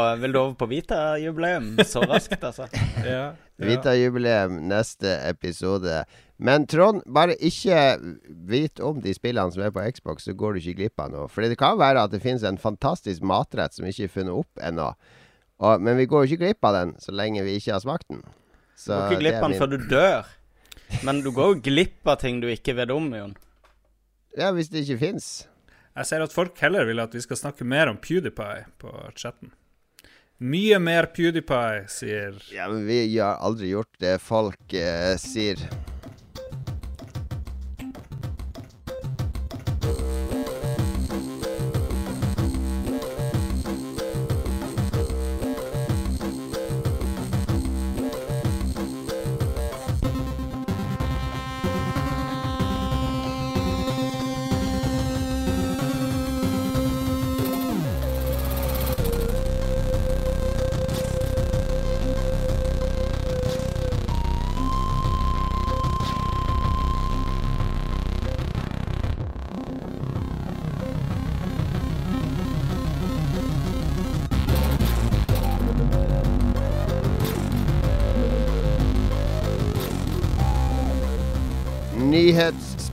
på Vita-jubileum så raskt, altså? Ja, ja. Vita-jubileum neste episode. Men Trond, bare ikke vit om de spillene som er på Xbox, så går du ikke glipp av noe. For det kan være at det finnes en fantastisk matrett som ikke er funnet opp ennå. Og, men vi går jo ikke glipp av den så lenge vi ikke har smakt den. Du går ikke glipp av den min- før du dør. Men du går jo glipp av ting du ikke vet om, Jon. Ja, hvis det ikke fins. Jeg ser at folk heller vil at vi skal snakke mer om PewDiePie på chatten. Mye mer PewDiePie, sier Ja, men vi har aldri gjort det folk eh, sier.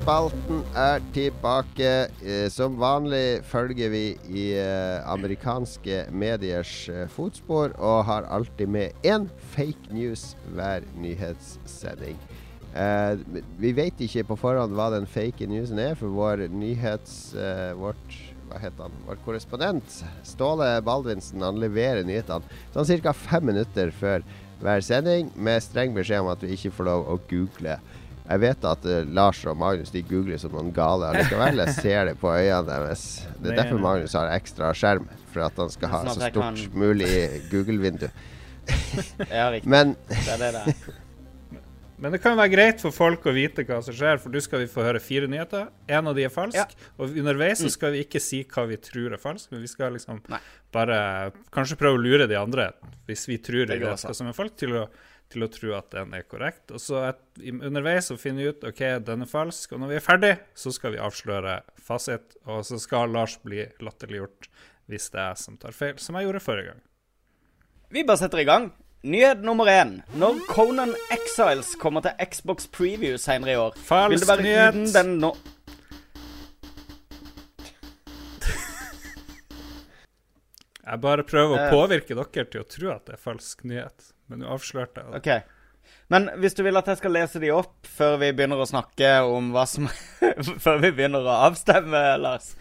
Nyhetsspalten er tilbake. Eh, Som vanlig følger vi i eh, amerikanske mediers eh, fotspor og har alltid med én fake news hver nyhetssending. Vi vet ikke på forhånd hva den fake newsen er, for vår nyhets... vårt hva heter han? Vår korrespondent Ståle Baldvinsen han leverer nyhetene sånn ca. fem minutter før hver sending, med streng beskjed om at vi ikke får lov å google. Jeg vet at uh, Lars og Magnus de googler som noen gale allikevel. Jeg ser det på øynene deres. Det er derfor. Magnus har ekstra skjerm, for at han skal ha Sånn så stort kan- mulig Google-vindu. Ja, riktig. Men Det er det det er. Men det kan være greit for folk å vite hva som skjer, for nå skal vi få høre fire nyheter. En av de er falsk, Ja. og underveis så skal vi ikke si hva vi tror er falsk, men vi skal liksom Nei. bare kanskje prøve å lure de andre, hvis vi tror Det det, hva som er falsk, til å, til å tro at den er korrekt. Og så et, underveis så finner vi ut OK, den er falsk, og når vi er ferdig, så skal vi avsløre fasit, og så skal Lars bli latterliggjort hvis det er jeg som tar feil, som jeg gjorde forrige gang. Vi bare setter i gang. Nyhet nummer én. Når Conan Exiles kommer til Xbox Preview senere i år, Falsk vil det være nyhet. uten den nå... Jeg bare prøver å Eh. påvirke dere til å tro at det er falsk nyhet, men du avslørte det. OK. Men hvis du vil at jeg skal lese de opp før vi begynner å snakke om hva som Før vi begynner å avstemme, Lars,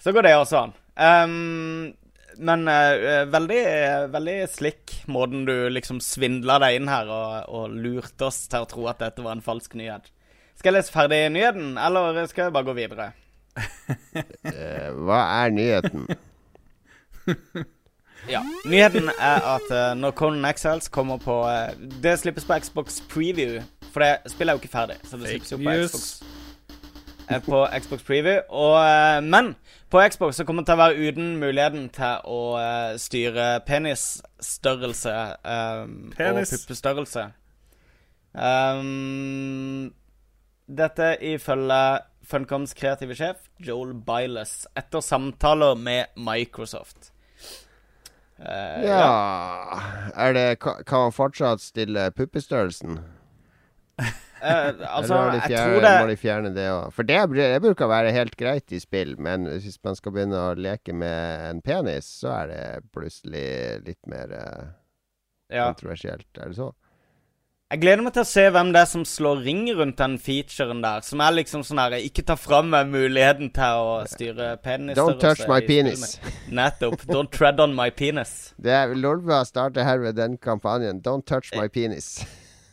så går det også an. Um, men uh, veldig, veldig slick måten du liksom svindla deg inn her og, og lurte oss til å tro at dette var en falsk nyhet. Skal jeg lese ferdig nyheten, eller skal jeg bare gå videre? eh, hva er nyheten? Ja. Nyheten er at uh, når Conan Exiles kommer på uh, Det slippes på Xbox Preview, for det spillet er jo ikke ferdig. Så det slippes jo på. Xbox, eh, på Xbox Preview. Og, men på Xbox så kommer det til å være uten muligheten til å styre penisstørrelse Penis. og puppestørrelse. Um, dette ifølge Funcoms kreative sjef, Joel Biles, etter samtaler med Microsoft. Eh, Ja Er det Kan man fortsatt stille puppestørrelsen? Uh, altså, Eller de fjerne, tror det må de fjerne det òg? For det, det bruker å være helt greit i spill, men hvis man skal begynne å leke med en penis, så er det plutselig litt mer uh, ja. kontroversielt. Er det så? Jeg gleder meg til å se hvem det er som slår ring rundt den featuren der. Som er liksom sånn her Ikke ta fra meg muligheten til å styre penis. Don't touch my penis. Nettopp. Don't tread on my penis. Det er Lolbua starter herved den kampanjen. Don't touch my penis.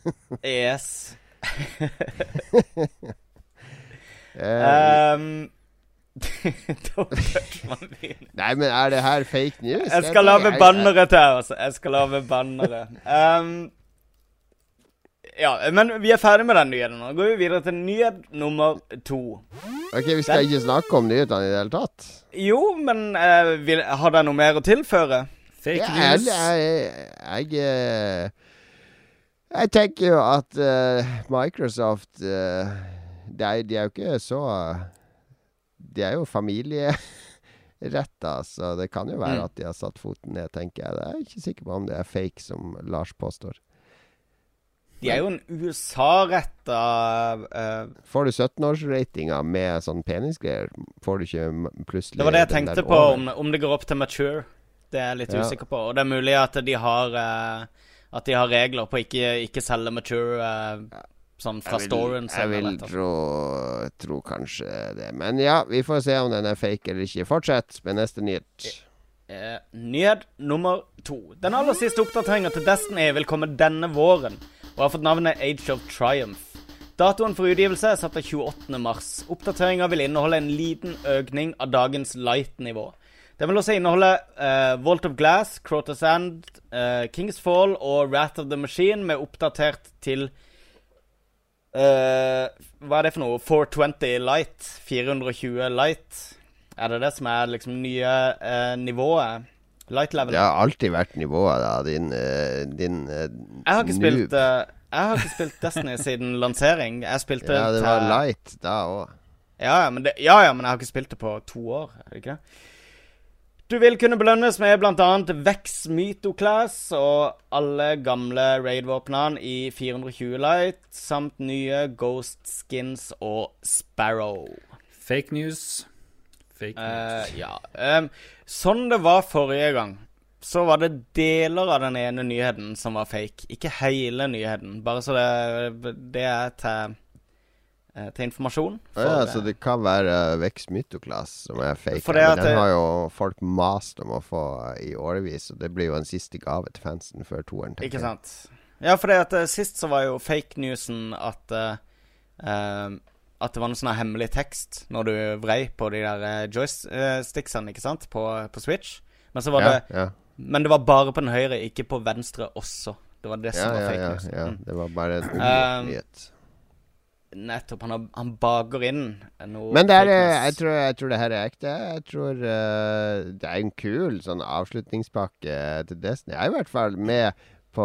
Yes. Eh, Um, nei, men er det her fake news? Jeg skal lage bannere til, altså. Jeg skal lage bannere. Um, ja, men vi er ferdig med den nyheten nå. Går vi videre til nyhet nummer to. Ok, Vi skal ikke snakke om nyhetene i det hele tatt? Jo, men eh, vil, har dere noe mer å tilføre? Fake Ja, news. jeg, jeg, jeg, eh, jeg tenker jo at uh, Microsoft uh, de, de er jo ikke så De er jo familieretta, så det kan jo være Mm. at de har satt foten ned, tenker jeg. Jeg er ikke sikker på om det er fake, som Lars påstår. De er jo en USA-retta uh, Får du 17-årsratinga med sånn penisgreier, får du ikke plutselig Det var det jeg tenkte på, om, om det går opp til mature. Det er jeg litt Ja. usikker på. Og det er mulig at de har uh, At de har regler på ikke, ikke selge mature uh, sånn fra Jeg vil, jeg vil tro, tro kanskje det. Men ja, vi får se om den er fake eller ikke. Fortsett med neste nyhet. Eh, nyhet nummer to. Den aller siste oppdateringa til Destiny vil komme denne våren, og har fått navnet Age of Triumph. Datoen for utgivelse er satt til 28. mars. Oppdateringa vil inneholde en liten økning av dagens light-nivå. Den vil også inneholde uh, Vault of Glass, Crotter Sand, uh, Kings Fall og Wrath of the Machine med oppdatert til uh, Hva er det for noe? 420 light? 420 light? Er det det som er liksom nye uh, nivået? Light level? Det har alltid vært nivået, da. Din, eh, din eh, Jeg har ikke noob. spilt eh, Jeg har ikke spilt Destiny siden lansering. Jeg spilte Ja, det til- var light da òg. Ja, ja, men det, ja, ja, men jeg har ikke spilt det på to år. Er det ikke det? Du vil kunne belønnes med bl.a. Vex Mythoclass og alle gamle raid-våpnene i 420 Light, samt nye Ghost Skins og Sparrow. Fake news. Fake news. Eh, ja. Um, sånn det var forrige gang, så var det deler av den ene nyheten som var fake. Ikke hele nyheten. Bare så det, det er til, eh, til informasjon. For, ja, så eh, det kan være Vex Mythoclass som er fake. Men den har jo folk mast om å få i årevis, og det blir jo en siste gave til fansen før toeren. Ikke sant. Ja, for det at eh, sist så var jo fake newsen at uh, eh, At det var noe sånn hemmelig tekst når du vrei på de der eh, joysticksene, ikke sant, på, på Switch. Men så var Ja, det ja, Men det var bare på den høyre, ikke på venstre også. Det var det som var ja, fake ja, news. ja. Mm. Det var bare en Um. Nettopp. Han, han baker inn noe Men det er, jeg, tror, jeg tror det her er ekte. Jeg tror uh, det er en kul sånn avslutningspakke til Destiny. Jeg er i hvert fall med på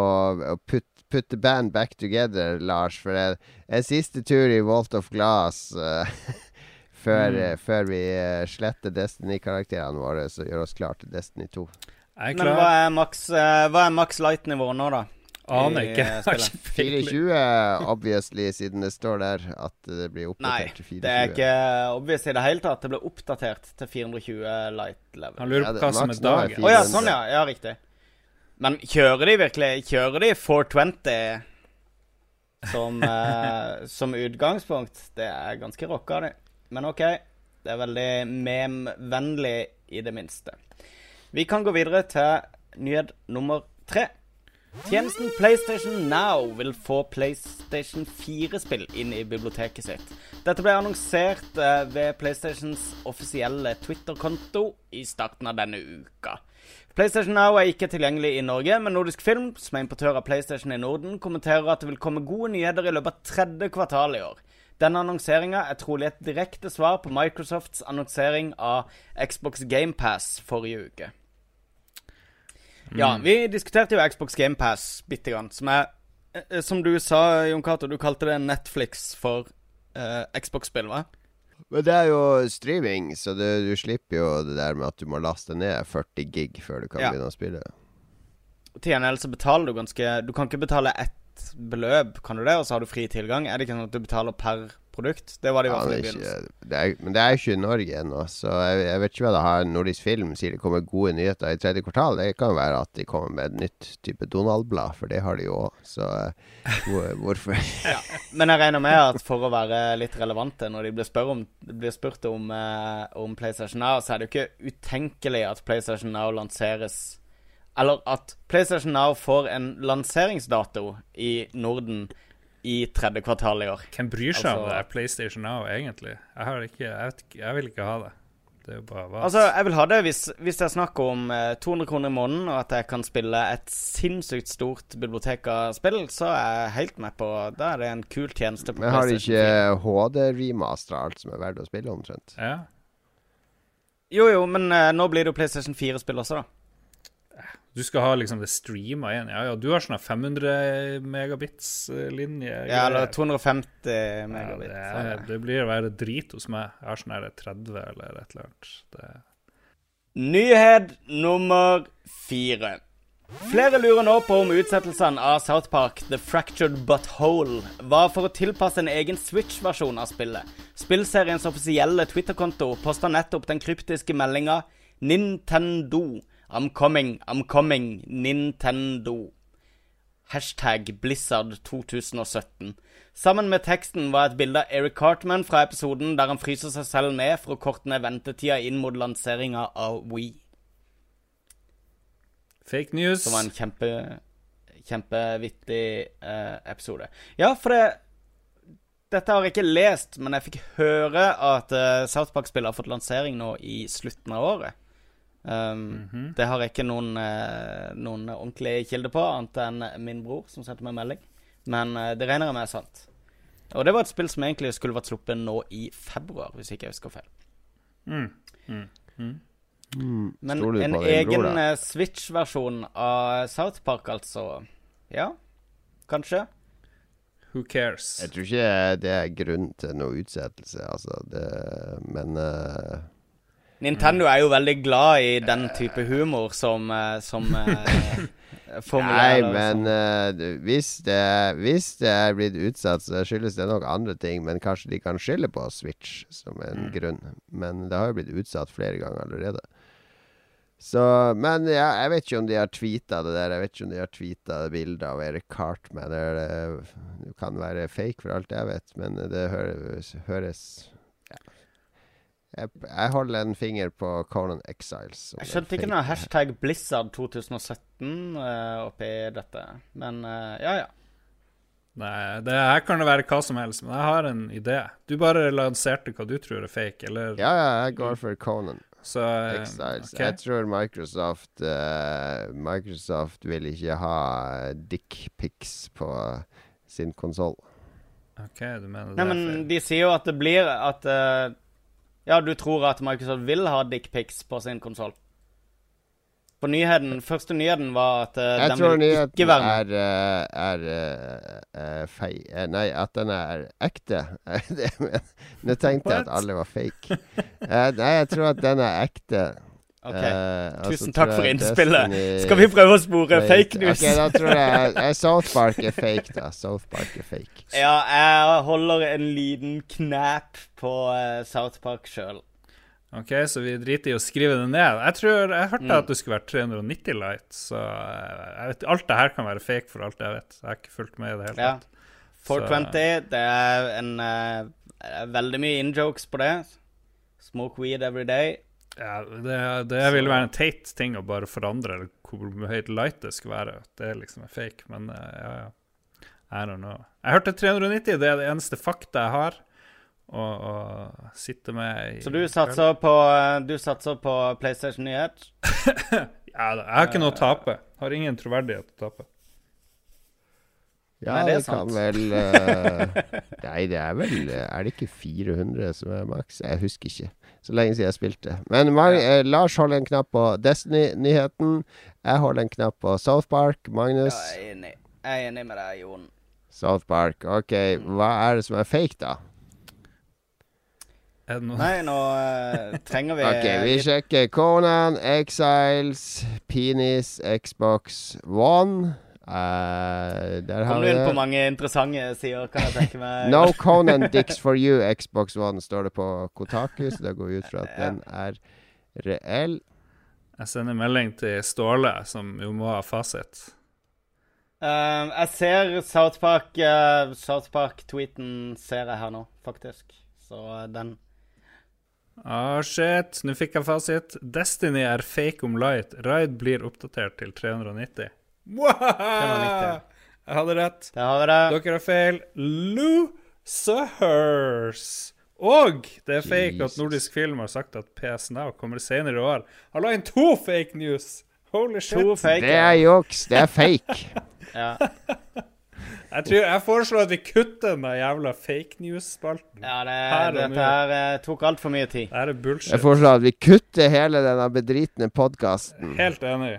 å put, put the band back together, Lars. For en, en siste tur i Vault of Glass uh, før, Mm. eh, før vi eh, sletter Destiny-karakterene våre, så gjør oss klar til Destiny 2. Jeg er Men hva er maks, uh, hva er light-nivå nå, da? Aner ikke. har spillet? ikke peiling. 420, obviously, siden det står der at det blir Nei, oppdatert til 420. det er ikke obvious i det hele tatt. Det ble oppdatert til 420 light level. Han lurer Ja, på det- hva som er dagen. Å ja, sånn ja. Ja, riktig. Men kjører de virkelig Kjører de 420 som, eh, som utgangspunkt? Det er ganske rocka, det. Men OK. Det er veldig mem-vennlig i det minste. Vi kan gå videre til nyhet nummer tre. Tjenesten PlayStation Now vil få PlayStation 4-spill inn i biblioteket sitt. Dette ble annonsert eh, ved PlayStations offisielle Twitter-konto i starten av denne uka. PlayStation Now er ikke tilgjengelig i Norge, men Nordisk Film, som er importør av PlayStation i Norden, kommenterer at det vil komme gode nyheter i løpet av tredje kvartal i år. Denne annonseringa er trolig et direkte svar på Microsofts annonsering av Xbox GamePass forrige uke. Ja, vi diskuterte jo Xbox GamePass bitte grann, som er eh, Som du sa, Jon Cato, du kalte det Netflix for uh, Xbox-spill, hva? Men det er jo streaming, så det, du slipper jo det der med at du må laste ned 40 gig før du kan Ja. begynne å spille. Til gjengjeld så betaler du ganske Du kan ikke betale ett beløp, kan du det? Og så har du fri tilgang. Er det ikke sånn at du betaler per produkt? Det var det i hvert fall i begynnelsen. men det er jo ikke Norge ennå, så jeg, jeg vet ikke hva det har. Nordisk Film sier det kommer gode nyheter i tredje kvartal. Det kan være at de kommer med et nytt type Donald-blad, for det har de jo òg. Så eh, hvor, hvorfor Men jeg regner med at for å være litt relevante når de blir, spør om, blir spurt om, eh, om PlayStation Now, så er det jo ikke utenkelig at PlayStation Now lanseres Eller at PlayStation Now får en lanseringsdato i Norden i tredje kvartal i år. Hvem bryr seg om Altså- det er PlayStation Now, egentlig? Jeg, har ikke, jeg, vet jeg vil ikke ha det. Det er jo bare vas. Altså, jeg vil ha det hvis, hvis det er snakk om eh, 200 kroner i måneden, og at jeg kan spille et sinnssykt stort bibliotek av spill, så er jeg helt med på Da er det en kul tjeneste på Men har de PlayStation 4. ikke HD-remastera alt som er verdt å spille, omtrent? ja. Jo, jo, men uh, nå blir det jo PlayStation 4-spill også, da. Du skal ha liksom det streama igjen. Ja, ja, du har sånn 500 megabits-linje. Ja, eller 250 megabits. Ja, det, er, det blir å være drit hos meg. Jeg har sånn her 30 eller et eller annet. Det, Nyhet nummer fire. Flere lurer nå på om utsettelsen av South Park The Fractured But Whole var for å tilpasse en egen Switch-versjon av spillet. Spillseriens offisielle Twitter-konto posta nettopp den kryptiske meldinga 'Nintendo'. I'm coming, I'm coming, Nintendo. Hashtag Blizzard 2017. Sammen med teksten var et bilde av Eric Cartman fra episoden der han fryser seg selv ned for å korte ned ventetida inn mot lanseringa av Wii. fake news. Som var en kjempe, kjempevittig eh, episode. Ja, for det Dette har jeg ikke lest, men jeg fikk høre at eh, South Park-spillet har fått lansering nå i slutten av året. Um, Det har jeg ikke noen, eh, noen ordentlige kilder på, annet enn min bror, som sendte meg melding. Men eh, det regner jeg med er sant. Og det var et spill som egentlig skulle vært sluppet nå i februar, hvis ikke jeg husker feil. Mm. Mm. Mm. Men en egen eh, Switch-versjon av South Park, altså. Ja, kanskje. Who cares? Jeg tror ikke det er grunn til noe utsettelse, altså. Det, men eh, Nintendo er jo veldig glad i den type humor som, eh, som eh, Nei, men eh, hvis, det, hvis det er blitt utsatt, så skyldes det nok andre ting. Men kanskje de kan skylde på Switch som en Mm. grunn. Men det har jo blitt utsatt flere ganger allerede. Så, men ja, jeg vet ikke om de har tweeta det der. Jeg vet ikke om de har tweeta bildet av Eric Cartman. Det, det kan være fake for alt jeg vet, men det høres, høres. Jeg, jeg holder en finger på Conan Exiles. Jeg skjønte ikke noe hashtag Blizzard 2017 uh, oppi dette. Men uh, ja, ja. Nei, det her kan det være hva som helst, men jeg har en idé. Du bare lanserte hva du tror er fake, eller Ja, ja, jeg går for Conan. Så eh, Exiles. Okay. Jeg tror Microsoft uh, Microsoft vil ikke ha dickpics på sin konsoll. OK, du mener det Nei, men de sier jo at det blir at eh, Ja, du tror at Microsoft vil ha dickpics på sin konsoll? På nyheden, første nyheden var at uh, Jeg den tror vil ikke nyheten være med. er, eh, er eh, fei... Nei, at den er ekte. Nå tenkte jeg at alle var fake. Nei, jeg tror at den er ekte. Ok. uh, Tusen takk for innspillet. Destiny- Skal vi prøve å spore fake news? Ok, da tror jeg eh, South Park er fake, da. South Park er fake. Ja, jeg holder en liten knap på eh, South Park sjøl. OK, så vi driter i å skrive det ned. Jeg tror, jeg hørte Mm. at det skulle være 390 light, så jeg vet, alt det her kan være fake for alt jeg vet. Jeg har ikke fulgt med i det hele Ja. tatt. 420, det er en er veldig mye in-jokes på det. Smoke weed every day. Ja, det, det vil være en teit ting å bare forandre eller hvor høyt light det skal være. Det det liksom er fake, men eh, ja, ja. I don't know. Jeg hørte 390, det er det eneste fakta jeg har å, å sitte med i Så du satser på, eh, du satser på PlayStation-nyhet? Ja, da, jeg har ikke noe å tape. Har ingen troverdighet å tape. Ja, Nei, det er det, kan vel uh, Nei, det er vel Er det ikke 400 som er maks? Jeg husker ikke. Så lenge siden jeg spilte. Men Mag eh, Lars holder en knapp på Destiny-nyheten. Jeg holder en knapp på South Park. Magnus? Ja, jeg er enig. Jeg er enig med deg, Jon. South Park. Ok, hva er det som er fake, da? Er det noe Nei, nå uh, trenger vi Ok, vi sjekker Conan, Exiles, Penis, Xbox One. Eh, der har Kommer vi du inn på mange interessante sider, kan jeg tenke meg. No Conan Dicks for you, Xbox One, står det på Kotaku, så da går vi ut fra at den er reell. Jeg sender melding til Ståle, som jo må ha fasit. Uh, jeg ser South Park uh, South Park-tweeten ser jeg her nå, faktisk. Så den Ah, shit. Nå fikk jeg fasit. Destiny er fake om light. Raid blir oppdatert til 390. Mwahaha! 390. Jeg hadde rett. Dere har feil. Losers. Og det er fake at Nordisk Film har sagt at PS Now kommer senere i år. Har la inn to fake news! Holy shit. To fake. Det er juks. Det er fake. Ja. Jeg, tror, jeg foreslår at vi kutter den jævla fake news-spalten. ja, det, Her dette nå. her eh, tok altfor mye tid. Det er bullshit. Jeg foreslår at vi kutter hele denne bedritne podkasten. Helt enig.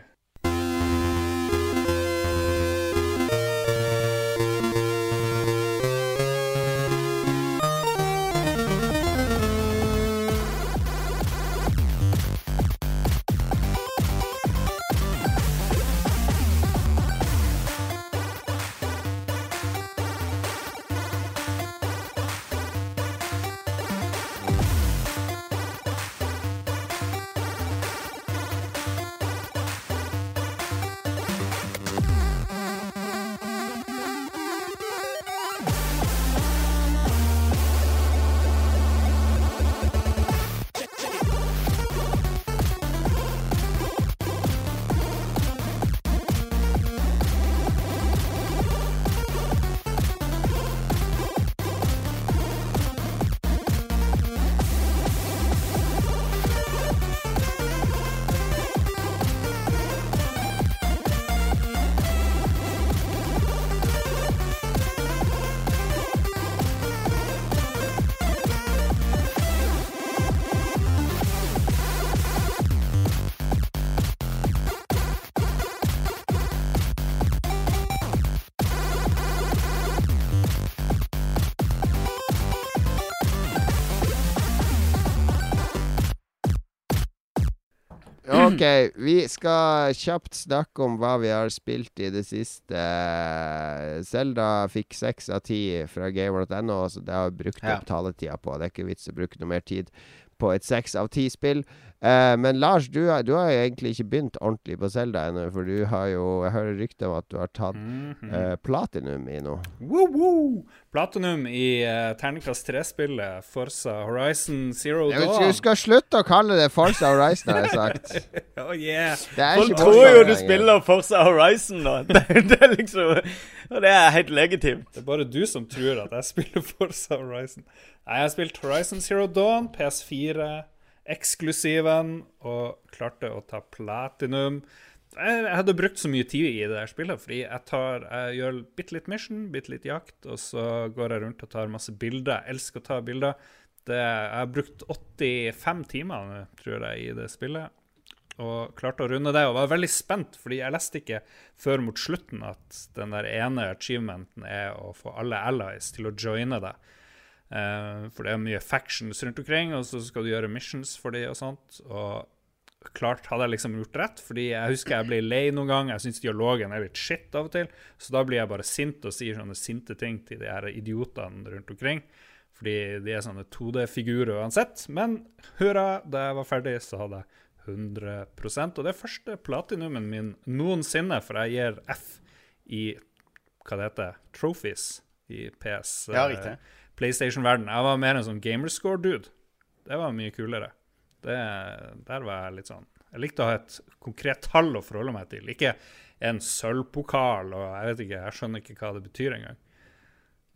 Ok, vi skal kjapt snakke om hva vi har spilt i det siste. Selda fikk seks av ti fra gamer.no, så det har vi brukt Ja. opp taletida på. Det er ikke vits å bruke noe mer tid på et seks av ti-spill. Uh, men Lars, du har, du har jo egentlig ikke begynt ordentlig på Selda ennå, for du har jo Jeg hører rykter om at du har tatt mm -hmm. uh, platinum i noe. Woo, woo. Platinum i uh, terningkast 3-spillet Forza Horizon Zero Dawn. du skal slutte å kalle det Forza Horizon, har jeg sagt. Oh, yeah. Folk tror jo du spiller Forza Horizon nå. Det, det er liksom Og det er helt legitimt. Det er bare du som tror at jeg spiller Forza Horizon. Nei, jeg har spilt Horizon Zero Dawn, PS4, eksklusiven, og klarte å ta platinum. Jeg hadde brukt så mye tid i det her spillet, fordi jeg, tar, jeg gjør bitte litt mission, bitte litt jakt, og så går jeg rundt og tar masse bilder. Jeg elsker å ta bilder. Det, jeg har brukt 85 timer tror jeg, i det spillet. Og klarte å runde det, og var veldig spent, fordi jeg leste ikke før mot slutten at den der ene achievementen er å få alle allies til å joine deg. Eh, for det er mye factions rundt omkring, og så skal du gjøre missions for de og sånt. Og klart hadde jeg liksom gjort rett, fordi jeg husker jeg ble lei noen gang. Jeg syns dialogen er litt shit av og til, så da blir jeg bare sint og sier sånne sinte ting til de her idiotene rundt omkring. Fordi de er sånne 2D-figurer uansett. Men hurra, da jeg var ferdig, så hadde jeg 100% Og det er første platinumen min noensinne, for jeg gir F i hva det heter, trophies i PS. Ja, eh. PlayStation-verden. Jeg var mer en sånn gamerscore-dude. Det var mye kulere. Det, der var jeg litt sånn Jeg likte å ha et konkret tall å forholde meg til. Ikke en sølvpokal og jeg vet ikke, jeg skjønner ikke hva det betyr engang.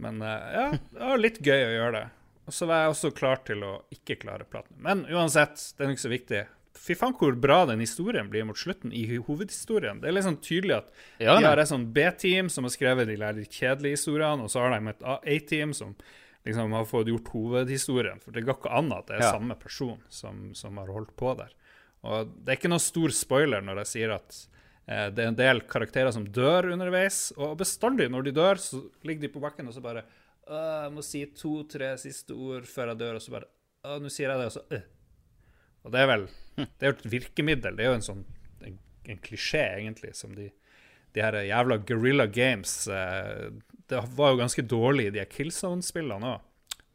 Men eh, ja, det var litt gøy å gjøre det. Og så var jeg også klar til å ikke klare platen. Men uansett, det er ikke så viktig. Fy faen hvor bra den historien blir mot slutten i hovedhistorien. Det er liksom tydelig at Ja, de har et sånn B-team som har skrevet de litt kjedelige historiene, og så har de et A-team som liksom har fått gjort hovedhistorien. For det går ikke an at det er Ja. samme person som, som har holdt på der. Og det er ikke noen stor spoiler når jeg sier at eh, det er en del karakterer som dør underveis, og bestandig når de dør, så ligger de på bakken og så bare «Åh, Jeg må si to-tre siste ord før jeg dør, og så bare nå sier jeg det, og så øh. Og det er vel Det er jo et virkemiddel. Det er jo en sånn en, en klisjé, egentlig, som de, de her jævla Guerrilla Games eh, Det var jo ganske dårlig, de Killzone-spillene òg.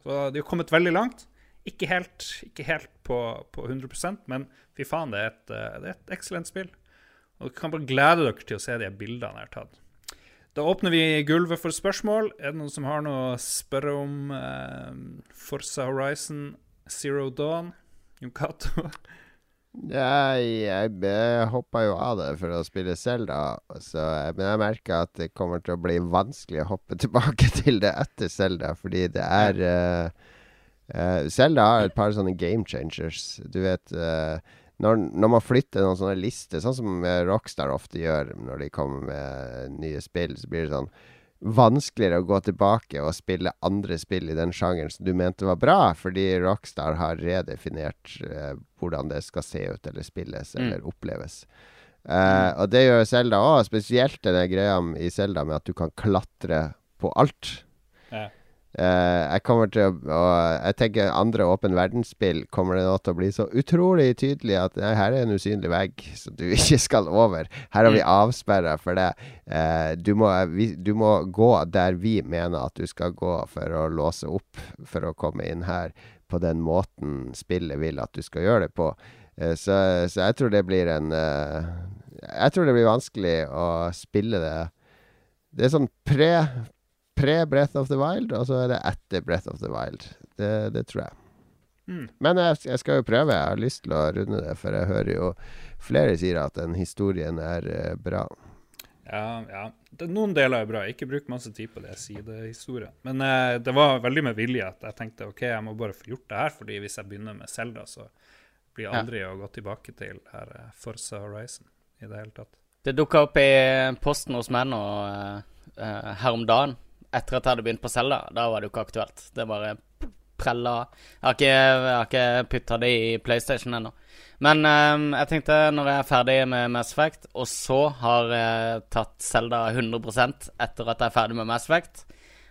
Så de har kommet veldig langt. Ikke helt, ikke helt på, på 100% men fy faen, det er et, eh, eksellent spill. Og dere kan bare glede dere til å se de bildene jeg har tatt. Da åpner vi gulvet for spørsmål. Er det noen som har noe å spørre om eh, Forza Horizon Zero Dawn? Jon Cato? Jeg, jeg, jeg hoppa jo av det for å spille Selda, men jeg merker at det kommer til å bli vanskelig å hoppe tilbake til det etter Selda, fordi det er Selda uh, uh, har et par sånne game changers. Du vet uh, når, når, man flytter noen sånne lister, sånn som Rockstar ofte gjør når de kommer med nye spill, så blir det sånn vanskeligere å gå tilbake og spille andre spill i den sjangeren som du mente var bra, fordi Rockstar har redefinert uh, hvordan det skal se ut eller spilles mm. eller oppleves. Uh, og det gjør Selda òg, spesielt den greia i Selda med at du kan klatre på alt. Uh, jeg kommer til å Jeg tenker andre åpen verdensspill kommer det nå til å bli så utrolig tydelig at nei, her er en usynlig vegg som du ikke skal over. Her har vi mm. avsperra for det. Uh, du, må, vi, du, må, gå der vi mener at du skal gå for å låse opp for å komme inn her på den måten spillet vil at du skal gjøre det på. Uh, så, så, jeg tror det blir en Jeg tror det blir vanskelig å spille det Det er sånn pre pre-Breath of the Wild, og så er det etter Breath of the Wild. Det, det tror jeg. Mm. Men jeg, jeg, skal jo prøve. Jeg har lyst til å runde det, for jeg hører jo flere sier at den historien er uh, bra. Ja, ja. Noen deler er bra. Ikke bruk masse tid på det sidehistorien. Men eh, det var veldig med vilje at jeg tenkte OK, jeg må bare få gjort det her, fordi hvis jeg begynner med Selda, så blir jeg aldri ja. å gå tilbake til her uh, Forza Horizon i det hele tatt. Det dukka opp i posten hos meg nå her om dagen etter at jeg hadde begynt på Selda, da var det jo ikke aktuelt. Det bare prella Jeg har ikke, jeg ikke putta det i PlayStation ennå. Men um, jeg tenkte, når jeg er ferdig med Mass Effect, og så har jeg tatt Selda 100% etter at jeg er ferdig med Mass Effect,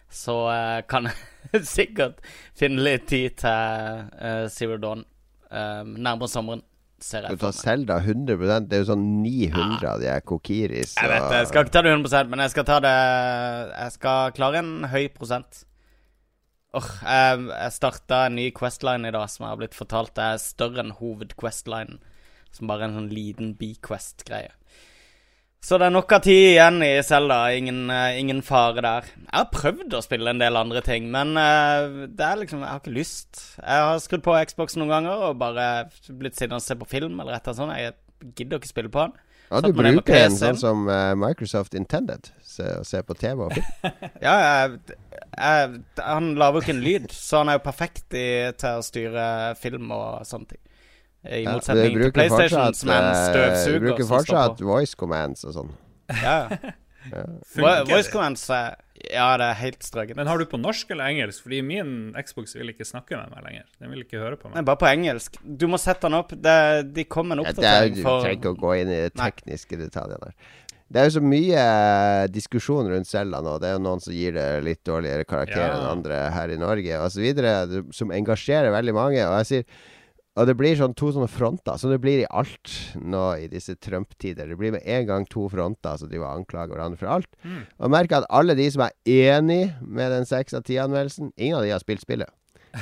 så uh, kan jeg sikkert finne litt tid til uh, Zero Dawn um, nærmere sommeren ser jeg Du tar Selda 100% Det er jo sånn 900 ja. av de er kokiris. Jeg vet det. Jeg skal ikke ta det 100% men jeg skal ta det Jeg skal klare en høy prosent. Oh, jeg jeg starta en ny Questline i dag som jeg har blitt fortalt er større enn hovedquestlinen. Som bare er en sånn liten B-Quest-greie. Så det er nok av tid igjen i Selda. Ingen, uh, ingen, fare der. Jeg har prøvd å spille en del andre ting, men uh, det er liksom Jeg har ikke lyst. Jeg har skrudd på Xbox noen ganger og bare blitt sittende og se på film eller et eller sånt. Jeg gidder ikke spille på den. Ja, du bruker en sånn som uh, Microsoft intended, å se på TV og film. ja, jeg, jeg, han lager jo ikke en lyd, så han er jo perfekt i, til å styre film og sånne ting. I motsetning ja, til PlayStation, fortsatt, som er en eh, støvsuger. Du bruker fortsatt voice commands og sånn. Ja. ja. voice commands Ja, det er helt strøket. Men har du på norsk eller engelsk? Fordi min Xbox vil ikke snakke med meg lenger. Den vil ikke høre på meg. Nei, bare på engelsk. Du må sette den opp. Det, de kommer en oppdatering ja, for Du trenger ikke å gå inn i de tekniske detaljene. Det er jo så mye eh, diskusjon rundt Selda nå. Det er jo noen som gir det litt dårligere karakter ja. enn andre her i Norge osv. Som engasjerer veldig mange. Og jeg sier og det blir sånn to sånne fronter, som det blir i alt nå i disse Trump-tider. Det blir med en gang to fronter som de anklager hverandre for alt. Mm. Og merk at alle de som er enig med den seks av ti-anmeldelsen, ingen av de har spilt spillet.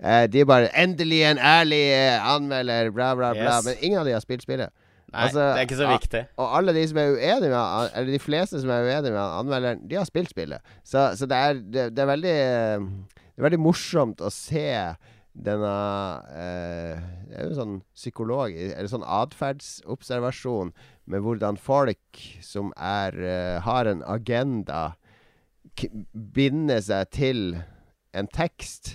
eh, de er bare 'Endelig en ærlig eh, anmelder', bla, bla, bla. Yes. Men ingen av de har spilt spillet. Nei, altså, det er ikke så viktig. Og alle de som er uenige med Eller de fleste som er uenige med anmelderen, de har spilt spillet. Så, så det, er, det, det, er veldig Det er veldig morsomt å se denne eh, Det er jo sånn psykolog Eller sånn atferdsobservasjon med hvordan folk som er eh, har en agenda, binder seg til en tekst.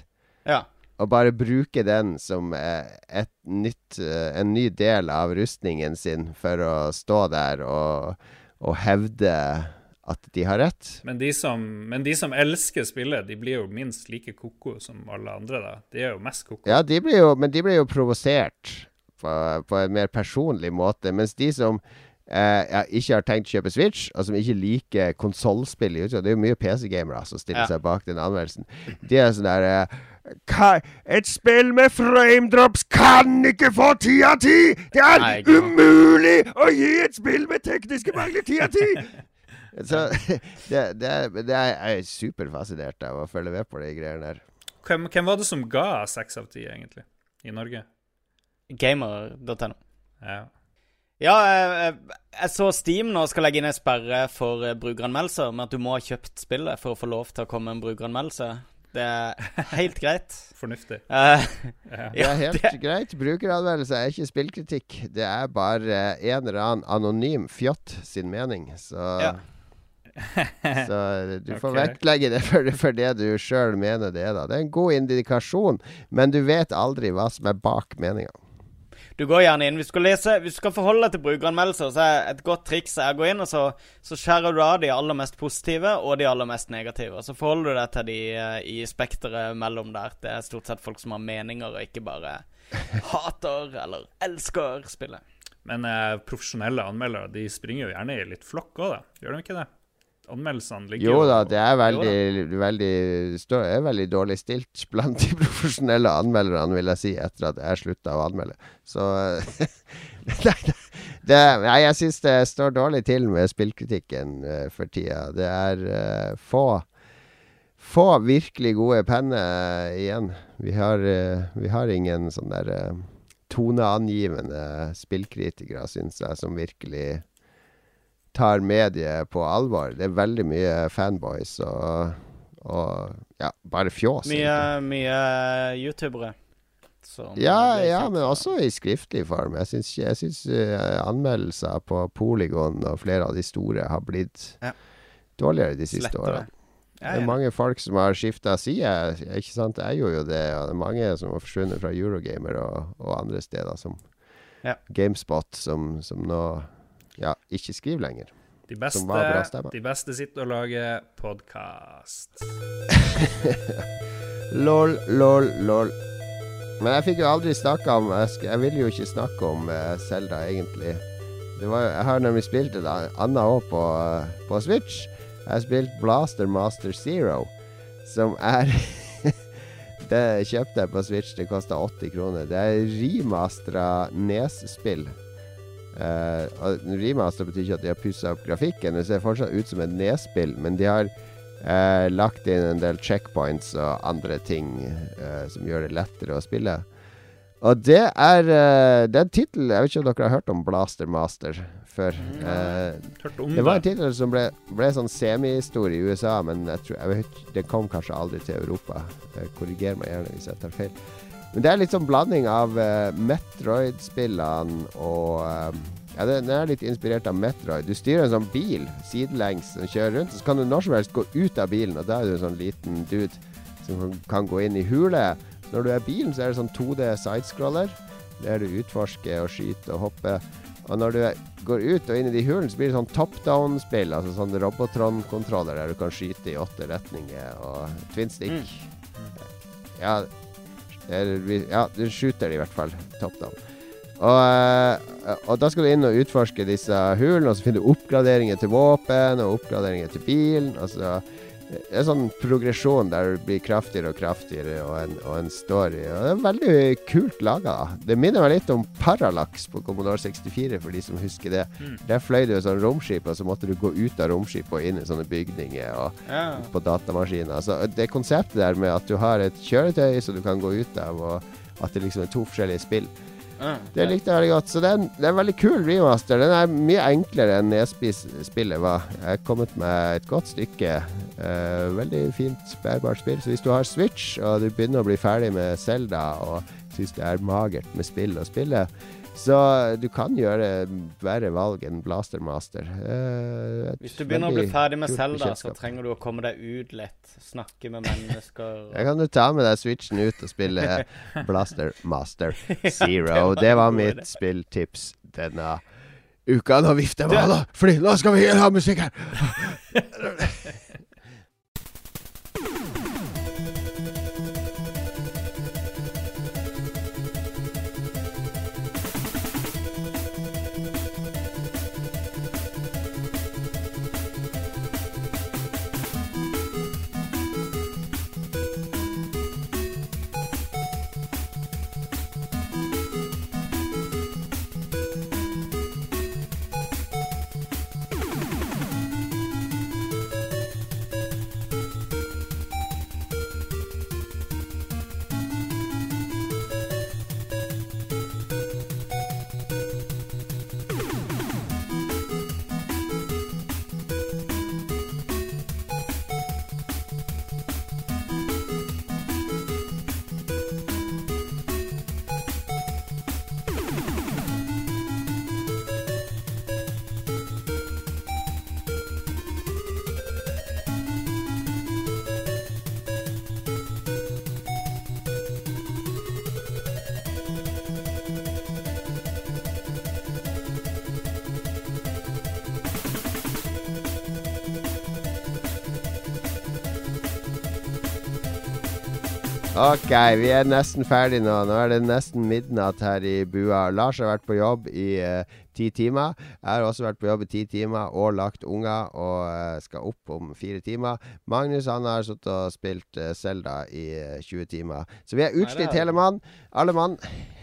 Ja. Og bare bruker den som eh, nytt, eh, en ny del av rustningen sin for å stå der og, og hevde at de har rett. Men de, som, men de som elsker spillet, de blir jo minst like ko-ko som alle andre, da. De er jo mest ko-ko. Ja, de blir jo, men de blir jo provosert på, på, en mer personlig måte. Mens de som eh, ja, ikke har tenkt å kjøpe Switch, og som ikke liker konsollspill Det er jo mye PC-gamere som stiller ja. seg bak den anmeldelsen. De er sånn der eh, Ka et spill med framedrops kan ikke få ti av ti! Det er Nei, umulig å gi et spill med tekniske mangler ti av ti! Så det, det, det er, jeg er superfascinert av å følge med på de greiene der. Hvem, hvem var det som ga seks av ti, egentlig, i Norge? Gamer.no. Ja. Ja, jeg, jeg så Steam nå skal legge inn en sperre for eh, brukeranmeldelser, med at du må ha kjøpt spillet for å få lov til å komme med en brukeranmeldelse. Det er helt greit. Fornuftig. Uh, Ja. Det er helt greit. Brukeranmeldelse er ikke spillkritikk. Det er bare en eller annen anonym fjott sin mening. Så, Ja. så du får okay. vektlegge det for, for det du sjøl mener det er. da Det er en god indikasjon, men du vet aldri hva som er bak meninga. Du går gjerne inn. Hvis du skal lese Hvis du skal forholde deg til brukeranmeldelser, så er et godt triks er å gå inn, og så, så skjærer du av de aller mest positive og de aller mest negative. Og så forholder du deg til de eh, i spekteret mellom der. Det er stort sett folk som har meninger, og ikke bare hater eller elsker spillet. Men eh, profesjonelle anmeldere de springer jo gjerne i litt flokk òg, da. Gjør de ikke det? Anmeldelsene ligger Jo da, det er veldig, veldig, stå- er veldig dårlig stilt blant de profesjonelle anmelderne, vil jeg si, etter at jeg slutta å anmelde. Så det, nei, jeg syns det står dårlig til med spillkritikken uh, for tida. Det er uh, få få virkelig gode penner igjen. Vi har, eh, vi har ingen sånn der eh, toneangivende spillkritikere, syns jeg, som virkelig tar mediet på alvor. Det er veldig mye fanboys og, og ja, bare fjås. Mye, mye youtubere. Ja, ja, men også i skriftlig form. Jeg syns, uh, eh, anmeldelser på Polygon og flere av de store har blitt Ja. dårligere de siste Slettere. årene. Ja, Det er mange folk som har skifta side. Ikke sant? Jeg gjorde jo det. Og det er mange som har forsvunnet fra Eurogamer og, og andre steder, som Ja. Gamespot, som, som nå ja, ikke skriv lenger. De beste, Som var bra stemmer. de beste sitter og lager podkast. Lol, lol, lol. Men jeg fikk jo aldri snakka om Jeg, jeg ville jo ikke snakke om Selda, Zelda, egentlig. Det var, jeg har nemlig spilt et an- annet òg på, uh, på Switch. Jeg har spilt Blaster Master Zero, som er Det kjøpte jeg på Switch. Det kosta 80 kroner. Det er remastera Nes-spill. Og remaster betyr ikke at de har pussa opp grafikken. Det ser fortsatt ut som et Nes-spill, men de har uh, lagt inn en del checkpoints og andre ting uh, som gjør det lettere å spille. Og det er uh, en tittel Jeg vet ikke om dere har hørt om Blaster Master før. Eh, om det var en det. tittel som ble, ble sånn semi-stor i USA, men jeg tror, jeg vet, det kom kanskje aldri til Europa. Korriger meg gjerne hvis jeg tar feil. Men det er litt sånn blanding av uh, Metroid-spillene og eh, Ja, den er litt inspirert av Metroid. Du styrer en sånn bil sidelengs som kjører rundt, så kan du når som helst gå ut av bilen, og da er du en sånn liten dude som kan- gå inn i hule. Når du er bilen, så er det sånn 2D sidescroller, der du utforsker og skyter og hopper. Og når du går ut og inn i de hulene, så blir det sånn top down-spill, altså sånn Robotron-kontroller der du kan skyte i åtte retninger, og twin stick. Ja, det er, ja, du skyter i hvert fall top down. Og, eh, og da skal du inn og utforske disse hulene, og så finner du oppgraderinger til våpen og oppgraderinger til bilen. Altså, er sånn progresjon der du blir kraftigere og kraftigere, og en, og en story. Og det er veldig kult laga. Det minner meg litt om Parallax på Commodore 64, for de som husker det. Der fløy du et sånt romskip, og så måtte du gå ut av romskipet og inn i sånne bygninger. og Ja. på datamaskiner. Så det konseptet der med at du har et kjøretøy som du kan gå ut av, og at det liksom er to forskjellige spill. Det likte jeg veldig godt. Så det er, en, det er en veldig kul remaster. Den er mye enklere enn Nespis-spillet var. Jeg er kommet med et godt stykke. Uh, veldig fint, bærbart spill. Så hvis du har Switch, og du begynner å bli ferdig med Zelda, og syns det er magert med spill å spille, så du kan gjøre verre valg enn Blaster Master. Eh, Hvis du begynner å bli ferdig med Selda, så trenger du å komme deg ut litt. Snakke med mennesker. Jeg kan jo ta med deg Switchen ut og spille Blaster Master Zero. Det var mitt spilltips denne uka. Nå vifter jeg med hånda, fordi nå skal vi ha musikk her! Ok, vi er nesten ferdig nå. Nå er det nesten midnatt her i bua. Lars har vært på jobb i eh, ti timer. Jeg har også vært på jobb i ti timer og lagt unger og eh, skal opp om fire timer. Magnus han har sittet og spilt eh, Zelda i eh, 20 timer. Så vi er utslitt hele mann. Alle mann.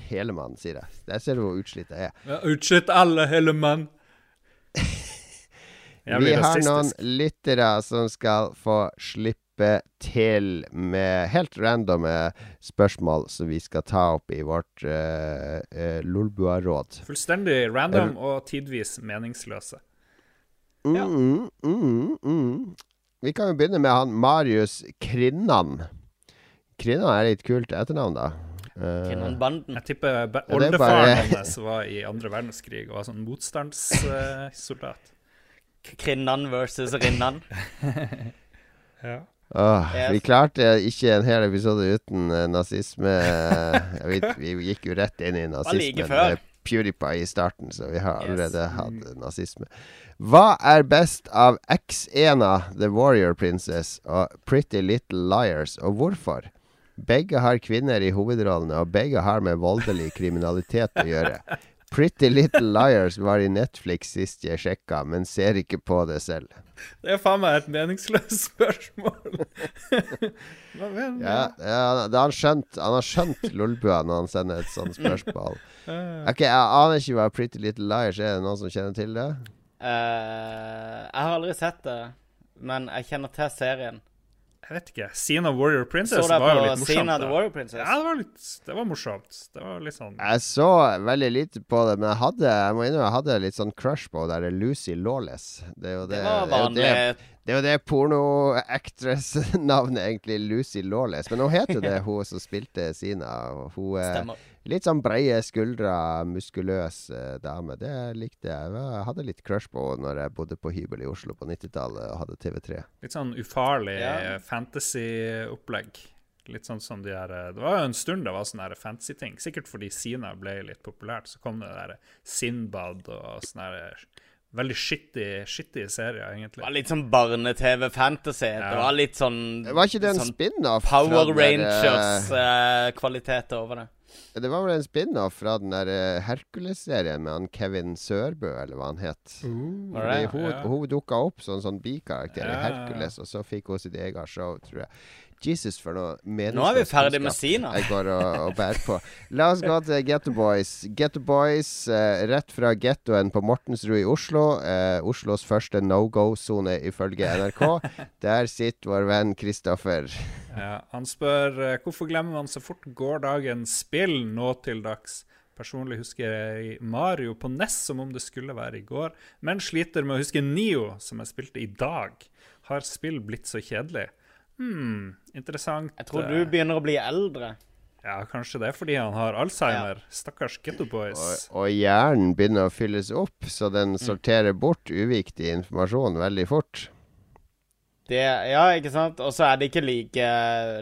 Hele mann, sier jeg. Der ser du hvor utslitt jeg er. Ja, Utslitt alle, hele mann. Vi har noen lyttere som skal få slippe til med helt randome spørsmål som vi skal ta opp i vårt uh, uh, Lolbua-råd. Fullstendig random og tidvis meningsløse. Mm, mm, mm. Vi kan jo begynne med han Marius Krinnan. Krinnan er litt kult etternavn, da. Kinnanbanden. Jeg tipper Ja, er oldefaren bare- hans var i andre verdenskrig og var sånn motstandssoldat. Krinnan versus Rinnan. ja. Åh, Vi klarte ikke en hel episode uten eh, nazisme. vi, vi gikk jo rett inn i like nazismen med PewDiePie i starten, så vi har Yes. allerede hatt nazisme. Hva er best av X1-a, The Warrior Princess, og Pretty Little Liars, og hvorfor? Begge har kvinner i hovedrollene, og begge har med voldelig kriminalitet å gjøre. Pretty Little Liars var i Netflix sist jeg sjekka, men ser ikke på det selv. Det er faen meg et meningsløst spørsmål. Hva mener du? Ja, ja han skjønt Han har skjønt Lolbua når han sender et sånt spørsmål. Ok, Jeg aner ikke hva Pretty Little Liars er. Er det noen som kjenner til det? Uh, jeg har aldri sett det, men jeg kjenner til serien. Jeg vet ikke. Sina Warrior Princess var jo litt morsomt. Sina The. Warrior Princess? Ja, det var litt Det var morsomt. Det var litt sånn Jeg så veldig lite på det, men jeg hadde Jeg må innrømme jeg hadde litt sånn crush på det der Lucy Lawless. Det er jo det, Det var vanlig. det, det er jo det porno-actress-navnet, egentlig. Lucy Lawless. Men hun heter det, hun som spilte Sina. Hun er Stemmer. litt sånn breie skuldre, muskuløs eh, dame. Det likte jeg. Jeg hadde litt crush på henne når jeg bodde på hybel i Oslo på 90-tallet og hadde TV3. Litt sånn ufarlig Ja. fantasy-opplegg. Litt sånn som de her Det var jo en stund det var sånne fantasy-ting. Sikkert fordi Sina ble litt populært, så kom det der Sinbad og sånne her veldig skittig, skittig serie, egentlig. Det var litt sånn barne-TV-fantasy. Det var litt sånn Var ikke det en sånn spin-off? Power der, eh, Rangers-kvalitet over det. Det var vel en spin-off fra den der eh, Hercules-serien med han Kevin Sørbø, eller hva han het. Mm, hun, Ja. hun dukka opp som sånn bikarakter Ja, i ja, ja. Hercules, og så fikk hun sitt eget show, tror jeg. Jesus, for noe meningsløst. Nå er vi ferdig med Sina. Jeg går og, og bærer på. La oss gå til Getto Boys. Getto Boys, eh, rett fra gettoen på Mortensrud i Oslo. Eh, Oslos første no go-sone ifølge NRK. Der sitter vår venn Kristoffer. Ja, han spør eh, hvorfor glemmer man så fort gårsdagens spill nå til dags. Personlig husker jeg Mario på Ness som om det skulle være i går, men sliter med å huske Nio, som jeg spilte i dag. Har spill blitt så kjedelig? Hm, interessant. Jeg tror eh, du begynner å bli eldre. Ja, kanskje det er fordi han har Alzheimer. Stakkars Getto Boys. og hjernen begynner å fylles opp, så den sorterer bort uviktig informasjon veldig fort. Det, ja, ikke sant? Og så er det ikke like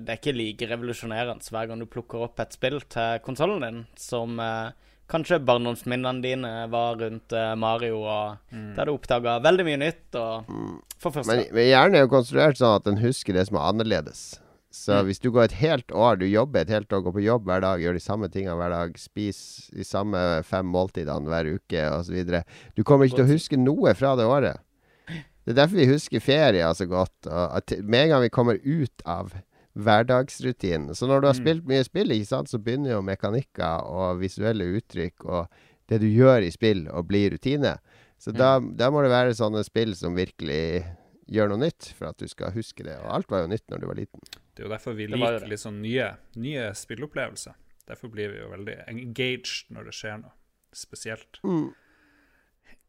Det er ikke like revolusjonerende hver gang du plukker opp et spill til konsollen din, som eh, kanskje barndomsminnene dine var rundt eh, Mario, og der du oppdaga veldig mye nytt. Og for første Men, gang. men hjernen er jo konstruert sånn at den husker det som er annerledes. Så Mm. hvis du går et helt år, du jobber et helt år, går på jobb hver dag, gjør de samme tingene hver dag, spiser de samme fem måltidene hver uke osv. Du kommer ikke til å huske noe fra det året. Det er derfor vi husker ferier så godt. Og at med en gang vi kommer ut av hverdagsrutinen Så når du har spilt mye spill, ikke sant, så begynner jo mekanikker og visuelle uttrykk og det du gjør i spill, å bli rutine. Så da, da må det være sånne spill som virkelig gjør noe nytt for at du skal huske det. Og alt var jo nytt når du var liten. Det er jo derfor vi liker litt sånn nye, nye spillopplevelser. Derfor blir vi jo veldig engaged når det skjer noe spesielt.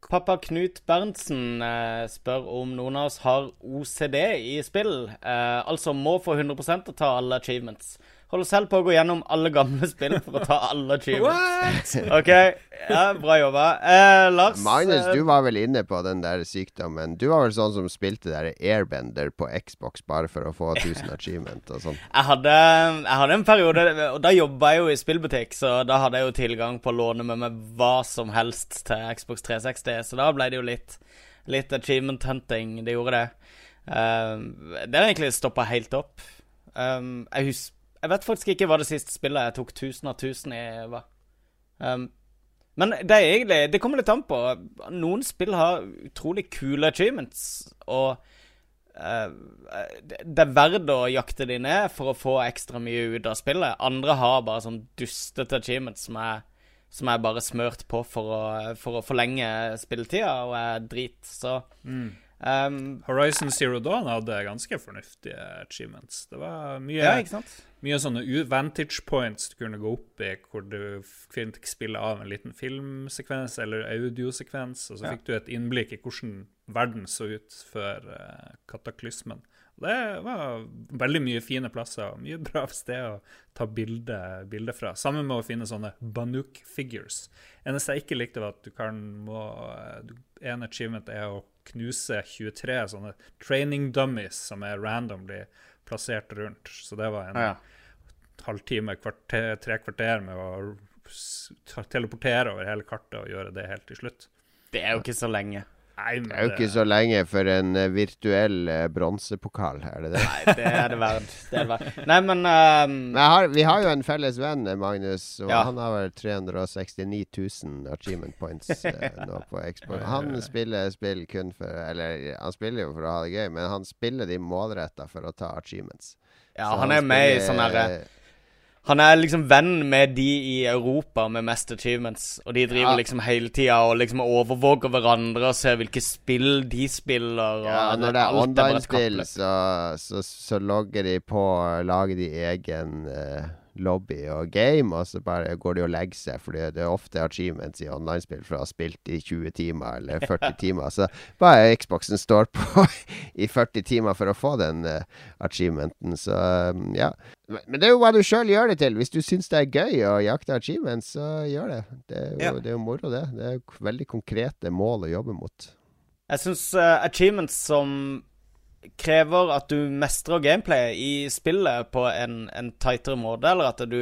Pappa Knut Berntsen eh, spør om noen av oss har OCD i spill. Eh, altså må få 100% ta alle achievements. Holder selv på å gå gjennom alle gamle spill for å ta alle achievements. OK, ja, bra jobba. Eh, Lars? Magnus, eh, du var vel inne på den der sykdommen. Du var vel sånn som spilte der Airbender på Xbox bare for å få 1000 achievement og sånn. Jeg hadde, jeg hadde en periode Og da jobba jeg jo i spillbutikk, så da hadde jeg jo tilgang på å låne med meg hva som helst til Xbox 360, så da ble det jo litt, litt achievement hunting. Det gjorde det. Um, det har egentlig stoppa helt opp. Um, jeg, hus, Jeg vet faktisk ikke hva det siste spillet jeg tok 1000 av 1000 i var. Um, men det er egentlig Det kommer litt an på. Noen spill har utrolig kule achievements, og uh, det er verdt å jakte de ned for å få ekstra mye ut av spillet. Andre har bare sånn dustete achievements som er, som er bare smørt på for å, for å forlenge spilletida, og er drit. Så mm. um, Horizon Zero Dawn hadde ganske fornuftige achievements. Det var mye ja, ikke sant? Mye sånne vantage points du kunne gå opp i, hvor du fikk spille av en liten filmsekvens eller audiosekvens, og så fikk du et innblikk i hvordan verden så ut før uh, kataklysmen. Det var veldig mye fine plasser og mye bra sted å ta bilde, bilde fra. Sammen med å finne sånne Banuk figures. Eneste jeg ikke likte, var at du kan må, En achievement er å knuse 23 sånne training dummies som er randomly plassert rundt. Så det var en ja. Halvtime, kvarter, tre kvarter med å teleportere over hele kartet og gjøre det helt til slutt. Det er jo ikke så lenge. Nei, det er jo ikke så lenge for en uh, virtuell uh, bronsepokal, er det det? Nei, det er det verdt. Det er det verdt. Nei, men, um... men har, Vi har jo en felles venn, Magnus, og ja. han har vel 369 000 achievement points uh, nå på Xbox. Han spiller spill kun for Eller han spiller jo for å ha det gøy, men han spiller de målretta for å ta achievements. Ja, så han er med i sånn herre han er liksom venn med de i Europa med mest achievements. Og de driver ja. liksom hele tida og liksom overvåker hverandre og ser hvilke spill de spiller. ja, når det er online-spill, så, så, så, logger de på og Lager de egen uh, lobby og game, og så bare går de og legger seg. For det er ofte achievements i online-spill for å ha spilt i 20 timer eller 40 timer. Så bare Xboxen står på i 40 timer for å få den uh, achievementen. Så um, ja. Men det er jo hva du sjøl gjør det til. Hvis du syns det er gøy å jakte achievements, så gjør det. Det er jo, ja. det er jo moro, det. Det er jo veldig konkrete mål å jobbe mot. Jeg syns uh, achievements som krever at du mestrer gameplay i spillet på en, en tightere måte, eller at du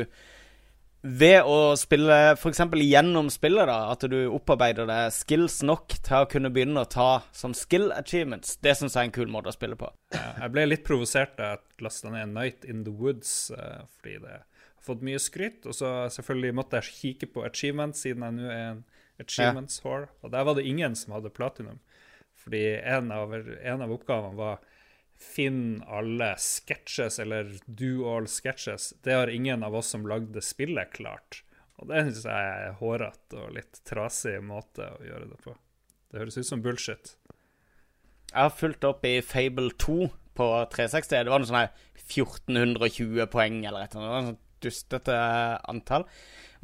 ved å spille f.eks. gjennom spillet, da, at du opparbeider deg skills nok til å kunne begynne å ta sånn skill achievements, det syns jeg er en kul måte å spille på. Jeg ble litt provosert da jeg lasta ned Night in the Woods, uh, fordi det har fått mye skryt. Og så selvfølgelig måtte jeg kikke på achievements, siden jeg nå er en achievements whore. Og der var det ingen som hadde platinum. Fordi en av, en av oppgavene var Finn alle sketsjes, eller do all sketches. Det har ingen av oss som lagde spillet, klart. Og det syns jeg er hårete og litt trasig måte å gjøre det på. Det høres ut som bullshit. Jeg har fulgt opp i Fable 2 på 360. Det var noe sånn 1420 poeng eller et eller annet. Sånn dustete antall.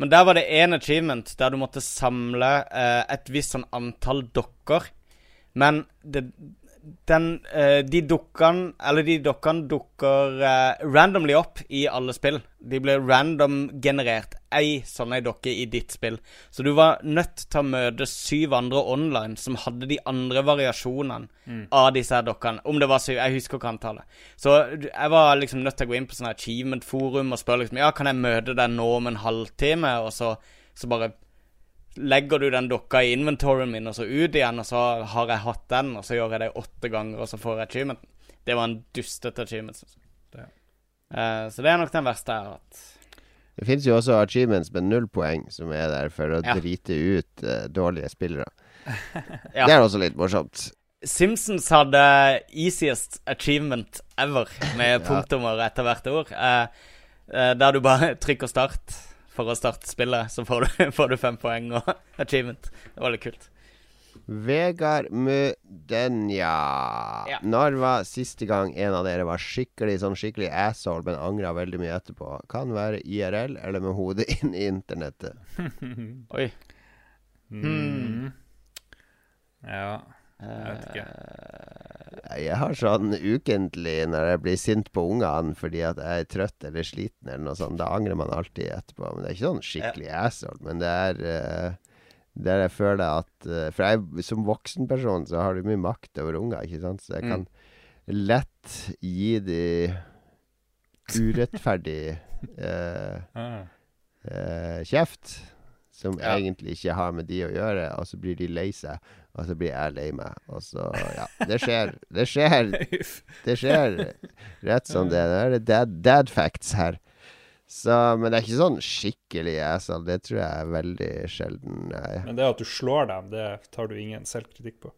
Men der var det én achievement der du måtte samle eh, et visst sånn antall dokker. Men det, den, uh, de dukkene Eller de dokkene dukker uh, randomly opp i alle spill. De blir random generert. Ei sånn ei dokke i ditt spill. Så du var nødt til å møte syv andre online som hadde de andre variasjonene mm. av disse her dokkene. Om det var syv, jeg husker ikke antallet. Så jeg var liksom nødt til å gå inn på sånn achievement-forum og spørre liksom Ja, kan jeg møte deg nå om en halvtime? Og så, så bare legger du den dokka i inventoryen min, og så ut igjen, og så har jeg hatt den, og så gjør jeg det åtte ganger, og så får jeg achievementen. Det var en dustete achievement. Det. Uh, så det er nok den verste jeg har hatt. Det finnes jo også achievements med null poeng, som er der for å ja. drite ut uh, dårlige spillere. ja. Det er også litt morsomt. Simpsons hadde easiest achievement ever, med ja. punktummer etter hvert ord. Uh, der du bare trykker start for å starte spillet, så får du, får du fem poeng og achievement. Det var litt kult. Vegard Mudenja. Ja. Når var siste gang en av dere var skikkelig sånn skikkelig asshole, men angra veldig mye etterpå? Kan være IRL eller med hodet inn i internettet. Oi. Mm. Ja. Jeg vet ikke. Jeg har sånn ukentlig når jeg blir sint på ungene fordi at jeg er trøtt eller sliten eller noe sånt. Da angrer man alltid etterpå. Men det er ikke sånn skikkelig asshole. Men det er uh, der jeg føler at uh, For jeg som voksenperson så har du mye makt over unger, ikke sant. Så jeg mm. kan lett gi de urettferdig uh, kjeft som ja. egentlig ikke har med de å gjøre, og så blir de lei seg, og så blir jeg lei meg, og så Ja. Det skjer. Det skjer. Det skjer rett som det. Det er dad, dad facts her. Så, men det er ikke sånn skikkelig asshole. Det tror jeg er veldig sjelden. Nei. Men det at du slår dem, det tar du ingen selvkritikk på.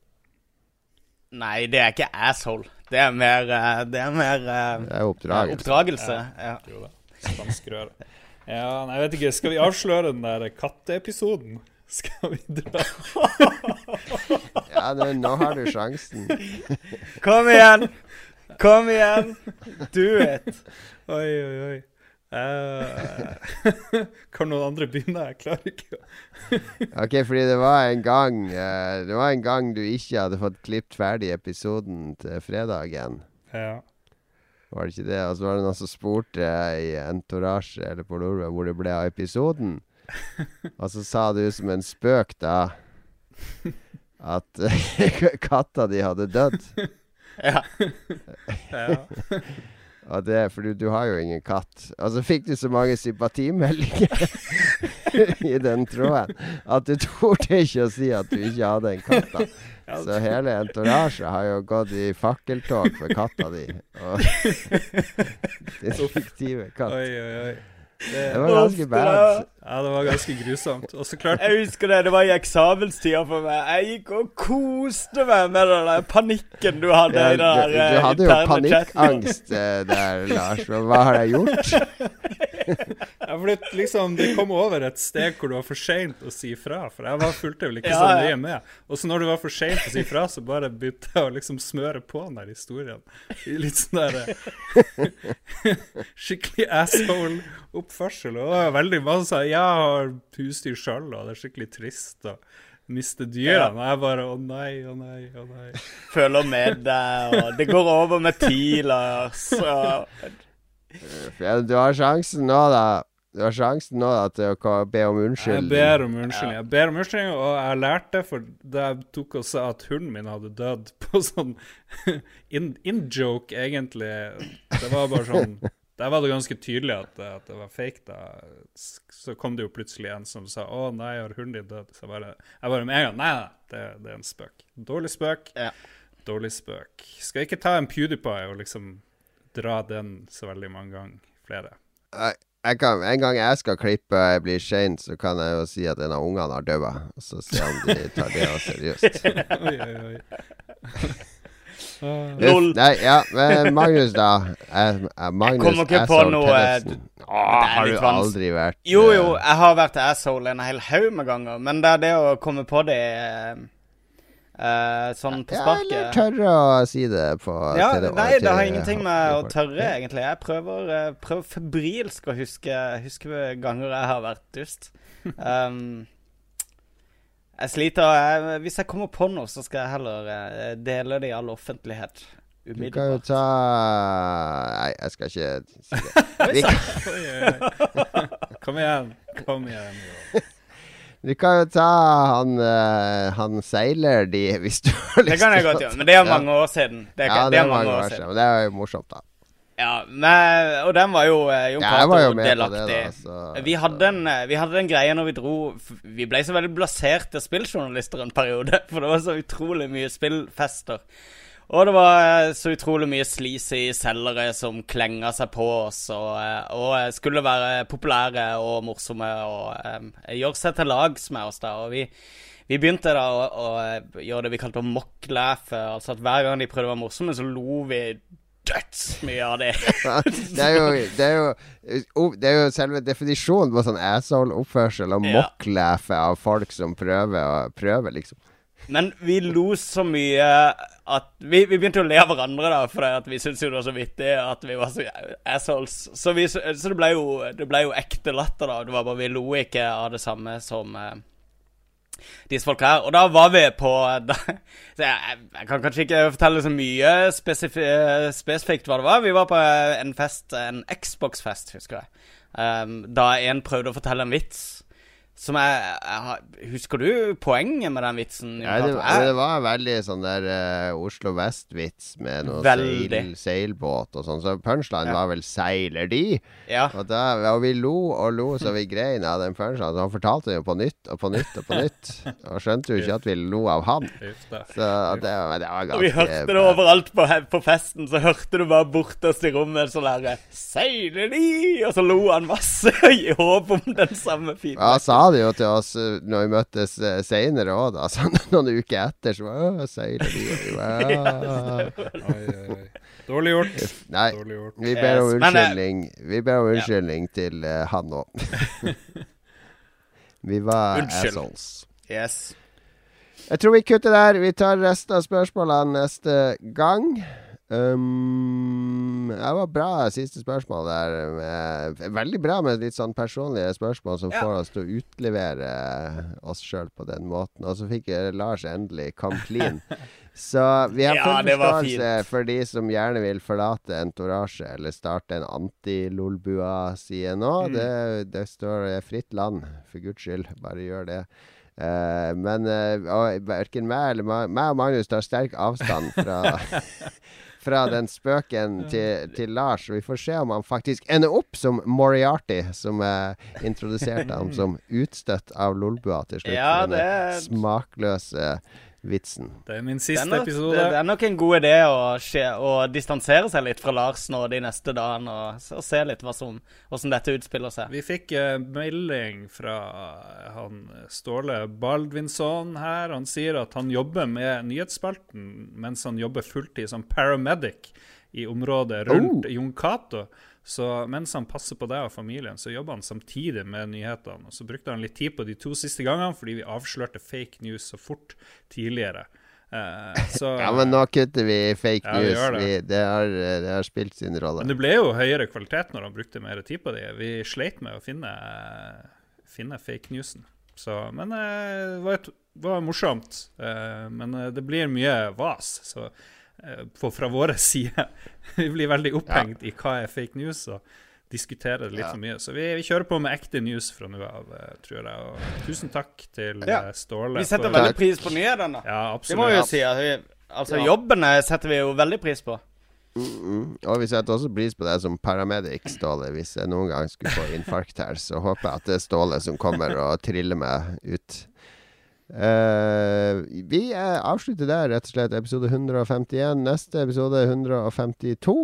Nei, det er ikke asshole. Det er mer, eh, det er mer eh, Det er oppdragelse. oppdragelse. Ja. Jo da. Spanskrøre. Ja, nei, jeg vet ikke. Skal vi avsløre den der katteepisoden? Skal vi dra? Ja, nå, nå har du sjansen. Kom igjen! Kom igjen! Do it! Oi, oi, oi. Uh, kan noen andre begynne? Jeg klarer ikke Ok, fordi det var en gang uh, Det var en gang du ikke hadde fått klippet ferdig episoden til fredagen. Ja. Var det ikke det? Og så var det noen som spurte i Entourage eller på Nordre hvor det ble av episoden. Og så sa du som en spøk da at katta di hadde dødd. Ja. ja. Og det, for du, du har jo ingen katt. Og så fikk du så mange sympatimeldinger i den tråden at du torde ikke å si at du ikke hadde en katt. da Så hele entourage har jo gått i fakkeltog for katta di. Og din fiktive katt. Oi, oi, oi. Det, Det var ganske bad. ja, det var ganske grusomt. Og så klart Jeg husker det, det var i eksamenstida for meg. Jeg gikk og koste meg med den der panikken du hadde Ja, i du, den der du eh, hadde jo panikkangst eh, der, Lars. Hva har jeg gjort? Ja, for det, liksom, det kom over et steg hvor du var for seint å si fra. For jeg var fulgte vel ikke Ja, så ja. nøye med. Og så når du var for seint å si fra, så bare begynte jeg å liksom smøre på den der historien. Litt sånn der Skikkelig Skikkelig asshole-oppførsel. Og det var veldig mange sa jeg har husdyr sjøl, og det er skikkelig trist å miste dyrene. Og jeg bare å nei, å nei, å nei. Føler med deg, og det går over med tid, Lars. Du har sjansen nå, da. Du har sjansen nå da, til å be om Jeg ber om unnskyldning. Jeg ber om unnskyldning, og jeg lærte, for da jeg tok og sa at hunden min hadde dødd på sånn in- in-joke, egentlig Det var bare sånn Der var det ganske tydelig at, det- at det var fake, da. Så kom det jo plutselig en som sa 'Å nei, har hunden din dødd?' Så jeg bare, jeg bare med en gang Nei, det, det er en spøk. Dårlig spøk. Ja. Dårlig spøk. Skal ikke ta en PewDiePie og liksom dra den så veldig mange ganger flere. Nei. kan, en gang jeg skal klippe og jeg blir sein, så kan jeg jo si at en av ungene har daua. Og så se om de tar det seriøst. Oi, oi, oi. Ah. Lol. Nei, ja, Magnus, da. Jeg, eh, Magnus kommer ikke på noe, Åh, har du aldri vært Jo, jo, eh, jeg har vært asshole en hel haug med ganger, men det er det å komme på det eh, eh, sånn på Ja, eller tørre å si det på Ja, TV. nei, det har ingenting med å tørre, egentlig. Jeg prøver, eh, prøver febrilsk å huske, huske ganger jeg har vært dust. Um, jeg sliter jeg, Hvis jeg kommer på noe, så skal jeg heller eh, dele det i all offentlighet. Umiddelbart. Du kan jo ta Nei, jeg skal ikke si det. Kan. Kom igjen. Kom igjen. Jo. vi kan jo ta han, uh, han seiler de, hvis du har lyst til Det kan jeg godt gjøre, men det er mange år siden. Det er, Ja, det er mange år siden. siden. Men det er jo morsomt, da. Ja, men, og den var jo eh, Jon Cato det, delaktig. da. Vi hadde, en, eh, vi hadde en greie når vi dro Vi ble så veldig blaserte spilljournalister en periode. For det var så utrolig mye spillfester. Og det var eh, så utrolig mye sleazy selgere som klenga seg på oss og, eh, og skulle være populære og morsomme og um, gjøre seg til lags med oss da. Og vi, vi begynte da å, å gjøre det vi kalte mock-laugh. Altså at hver gang de prøvde å være morsomme, så lo vi dødsmye av det. det, er jo, det, er jo, det er jo selve definisjonen på sånn asshole-oppførsel og Ja. mock-laughe av folk som prøver, og prøver liksom. Men vi lo så mye at Vi, vi begynte å le av hverandre, da, at vi syntes jo det var så vittig at vi var så assholes. Så, vi, så det ble jo Det ble jo ekte latter, da. Det var bare Vi lo ikke av det samme som eh, disse folk her. Og da var vi på da, jeg, jeg kan kanskje ikke fortelle så mye spesifi, spesifikt hva det var. Vi var på en fest, en Xbox-fest, husker jeg. Um, da en prøvde å fortelle en vits Som jeg, jeg Husker du poenget med den vitsen? Ja, det, var, det var veldig sånn der uh, Oslo Vest-vits med noe seil, seilbåt og sånn. Så punchline Ja. var vel 'seiler de'? Ja. Og, da, og vi lo og lo så vi grein av den punchline. Så han fortalte det jo på nytt og på nytt og på nytt. Og skjønte jo ikke at vi lo av han. Så det, det var Og ganske vi hørte det overalt på, på festen. Så hørte du bare bortest i rommet sånn der 'Seiler de?' Og så lo han masse i håp om den samme Ja, feedbacken. han sa det jo til oss eh, når vi møttes uh, seinere òg, da. Så noen uker etter så. Oi, oi, oi. Dårlig gjort. Nei, Dårlig gjort. vi ber om eh, unnskyldning. Vi ber om unnskyldning til uh, han òg. vi var Unnskyld. assholes. Yes. Jeg tror vi kutter der. Vi tar resten av spørsmålene neste gang. Um, det var bra siste spørsmål der. Med, veldig bra med litt sånn personlige spørsmål som Ja. får oss til å utlevere oss sjøl på den måten. Og så fikk eh, Lars endelig come clean. Så vi har Ja, full var forståelse for de som gjerne vil forlate Entourage eller starte en anti-Lolbua-side nå. Mm. Det, det står eh, fritt land, for guds skyld. Bare gjør det. Uh, men uh, verken meg eller meg og Magnus tar sterk avstand fra Fra den spøken til, til Lars. Vi får se om han faktisk ender opp som Moriarty, som uh, introduserte ham som utstøtt av Lolbua til slutt. Ja, det- smakløse vitsen. Det er min Det er, nok, episode. det, det er nok en god idé å, skje, å distansere seg litt fra Lars nå de neste dagene, og, og se litt hva som, hvordan dette utspiller seg. Vi fikk uh, melding fra han Ståle Baldvinsson her. Han sier at han jobber med nyhetsspalten mens han jobber fulltid som paramedic i området rundt Oh. Jon Cato. Så mens han passer på deg og familien, så jobber han samtidig med nyhetene. Og så brukte han litt tid på de to siste gangene fordi vi avslørte fake news så fort tidligere. Uh, så, Ja, men nå kutter vi fake Ja, news. Vi det. Vi, det, har, det har spilt sin rolle. Men det ble jo høyere kvalitet når han brukte mer tid på det. Vi sleit med å finne, finne fake newsen. Så, men uh, det var, et, var morsomt. Uh, men det blir mye vas så, på, fra våre side. vi blir veldig opphengt i hva er fake news, og diskuterer det litt Ja. for mye. Så vi, vi kjører på med ekte news fra nå av, eh, tror jeg. Og tusen takk til Ja. eh, Ståle. Vi setter for- veldig pris på nyhetene. Ja, Det må vi jo si. vi, altså, Ja. jobbene setter vi jo veldig pris på. Mm, og vi setter også pris på deg som paramedic, Ståle. Hvis jeg noen gang skulle få infarkt her, så håper jeg at det er Ståle som kommer og triller meg ut. Eh, vi eh, avslutter der, rett og slett, episode 151. Neste episode 152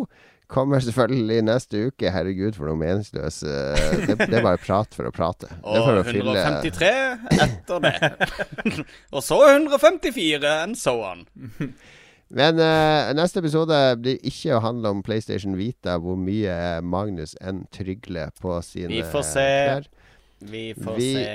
kommer selvfølgelig neste uke. Herregud, for noe meningsløs eh, det, det er bare prat for å prate. Og å fylle 153 etter det. og så 154, and so on. Men uh, neste episode blir ikke å handle om PlayStation Vita, hvor mye Magnus enn trygler på sine Vi får se. klær. Vi får Vi- se.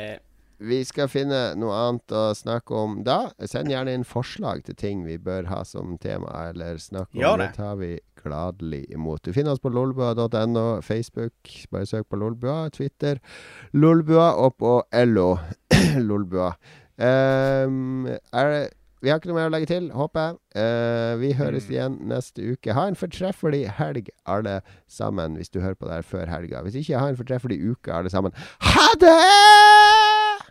Vi skal finne noe annet å snakke om da. Send gjerne inn forslag til ting vi bør ha som tema, eller snakke om. Det det. tar vi gladelig imot. Du finner oss på lolbua.no, Facebook, bare søk på Lolbua, Twitter, Lolbua, og på LO, Lolbua. Um, er det vi har ikke noe mer å legge til, håper jeg. Eh, vi høres Mm. igjen neste uke. Ha en fortreffelig helg, alle sammen, hvis du hører på det her før helga. Hvis ikke, ha en fortreffelig uke, alle sammen. Ha det!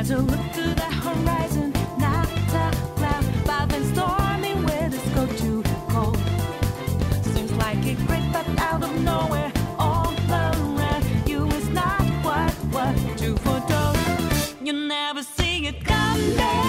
as you look to the horizon, not but stormy too cold. Seems like it crept up out of nowhere, all around you is not what what you foretold. You never see it coming. You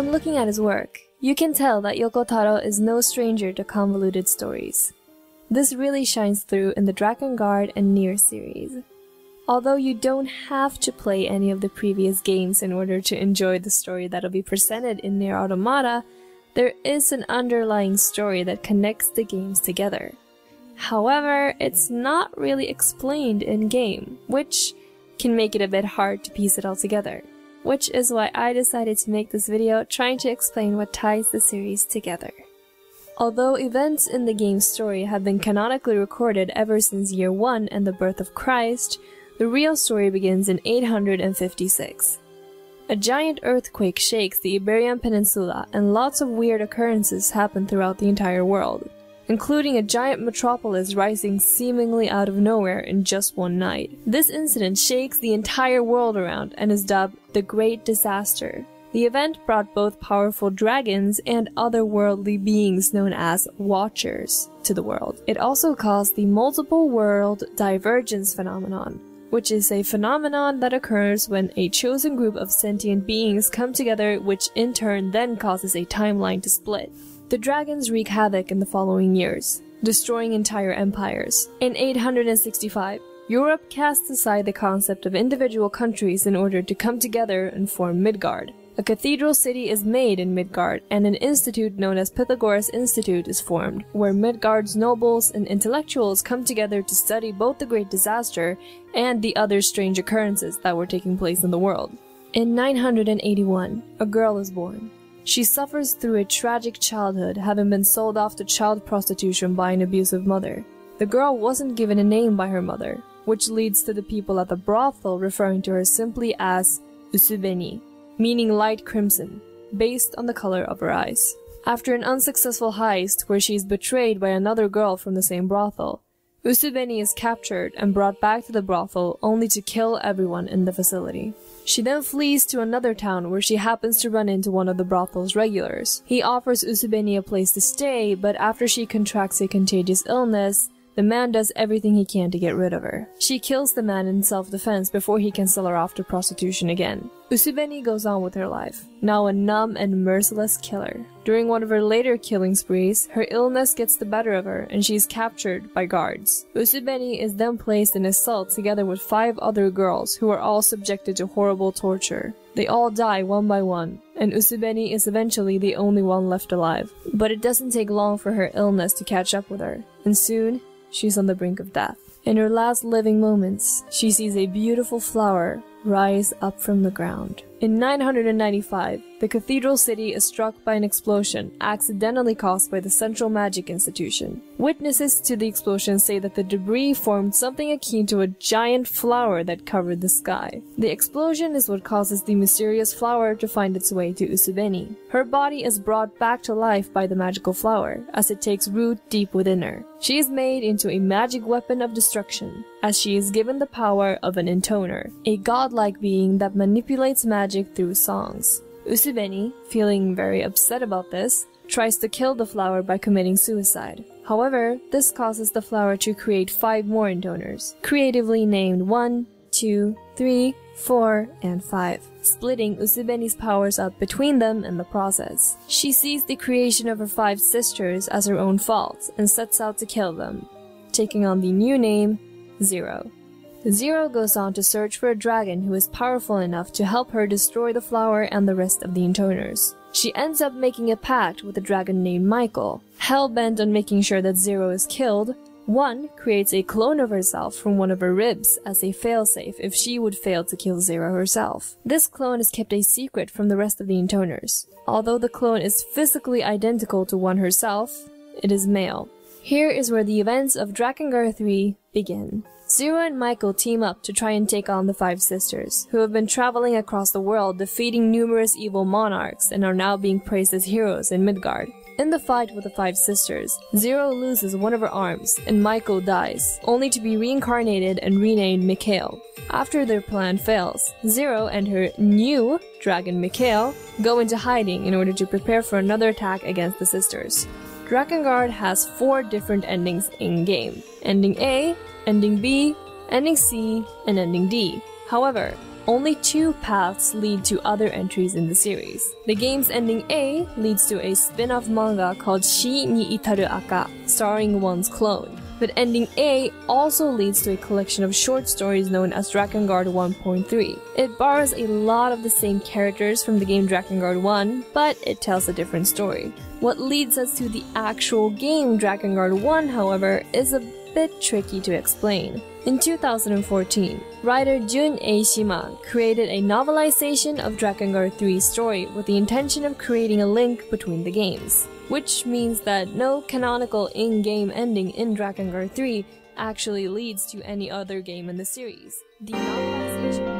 When looking at his work, you can tell that Yoko Taro is no stranger to convoluted stories. This really shines through in the Dragon Guard and Nier series. Although you don't have to play any of the previous games in order to enjoy the story that'll be presented in Nier Automata, there is an underlying story that connects the games together. However, it's not really explained in game, which can make it a bit hard to piece it all together. Which is why I decided to make this video trying to explain what ties the series together. Although events in the game's story have been canonically recorded ever since year 1 and the birth of Christ, the real story begins in 856. A giant earthquake shakes the Iberian Peninsula and lots of weird occurrences happen throughout the entire world, including a giant metropolis rising seemingly out of nowhere in just one night. This incident shakes the entire world around and is dubbed the Great Disaster. The event brought both powerful dragons and otherworldly beings known as Watchers to the world. It also caused the multiple world divergence phenomenon, which is a phenomenon that occurs when a chosen group of sentient beings come together, which in turn then causes a timeline to split. The dragons wreak havoc in the following years, destroying entire empires. In 865, Europe casts aside the concept of individual countries in order to come together and form Midgard. A cathedral city is made in Midgard, and an institute known as Pythagoras Institute is formed, where Midgard's nobles and intellectuals come together to study both the Great Disaster and the other strange occurrences that were taking place in the world. In 981, a girl is born. She suffers through a tragic childhood, having been sold off to child prostitution by an abusive mother. The girl wasn't given a name by her mother, which leads to the people at the brothel referring to her simply as Usubeni, meaning light crimson, based on the color of her eyes. After an unsuccessful heist where she is betrayed by another girl from the same brothel, Usubeni is captured and brought back to the brothel only to kill everyone in the facility. She then flees to another town where she happens to run into one of the brothel's regulars. He offers Usubeni a place to stay, but after she contracts a contagious illness, the man does everything he can to get rid of her. She kills the man in self-defense before he can sell her off to prostitution again. Usubeni goes on with her life, now a numb and merciless killer. During one of her later killing sprees, her illness gets the better of her and she is captured by guards. Usubeni is then placed in a cell together with five other girls who are all subjected to horrible torture. They all die one by one, and Usubeni is eventually the only one left alive. But it doesn't take long for her illness to catch up with her, and soon she's on the brink of death. In her last living moments, she sees a beautiful flower rise up from the ground. In 995, the cathedral city is struck by an explosion accidentally caused by the Central Magic Institution. Witnesses to the explosion say that the debris formed something akin to a giant flower that covered the sky. The explosion is what causes the mysterious flower to find its way to Usubeni. Her body is brought back to life by the magical flower as it takes root deep within her. She is made into a magic weapon of destruction as she is given the power of an intoner, a godlike being that manipulates magic through songs. Usubeni, feeling very upset about this, tries to kill the flower by committing suicide. However, this causes the flower to create five more intoners, creatively named 1, 2, 3, 4, and 5, splitting Usubeni's powers up between them in the process. She sees the creation of her five sisters as her own fault and sets out to kill them, taking on the new name Zero. Zero goes on to search for a dragon who is powerful enough to help her destroy the flower and the rest of the intoners. She ends up making a pact with a dragon named Michael. Hell bent on making sure that Zero is killed, one creates a clone of herself from one of her ribs as a failsafe if she would fail to kill Zero herself. This clone is kept a secret from the rest of the intoners. Although the clone is physically identical to one herself, it is male. Here is where the events of Drakengard 3 begin. Zero and Michael team up to try and take on the Five Sisters, who have been traveling across the world defeating numerous evil monarchs and are now being praised as heroes in Midgard. In the fight with the Five Sisters, Zero loses one of her arms and Michael dies, only to be reincarnated and renamed Mikhail. After their plan fails, Zero and her new dragon Mikhail go into hiding in order to prepare for another attack against the sisters. Drakengard has four different endings in game. Ending A, Ending B, Ending C, and Ending D. However, only two paths lead to other entries in the series. The game's ending A leads to a spin off manga called Shi ni Itaru Aka, starring one's clone. But ending A also leads to a collection of short stories known as Dragon Guard 1.3. It borrows a lot of the same characters from the game Dragon Guard 1, but it tells a different story. What leads us to the actual game Dragon Guard 1, however, is a bit tricky to explain. In 2014, writer Jun Eishima created a novelization of Drakengard 3's story with the intention of creating a link between the games, which means that no canonical in-game ending in Drakengard 3 actually leads to any other game in the series. The novelization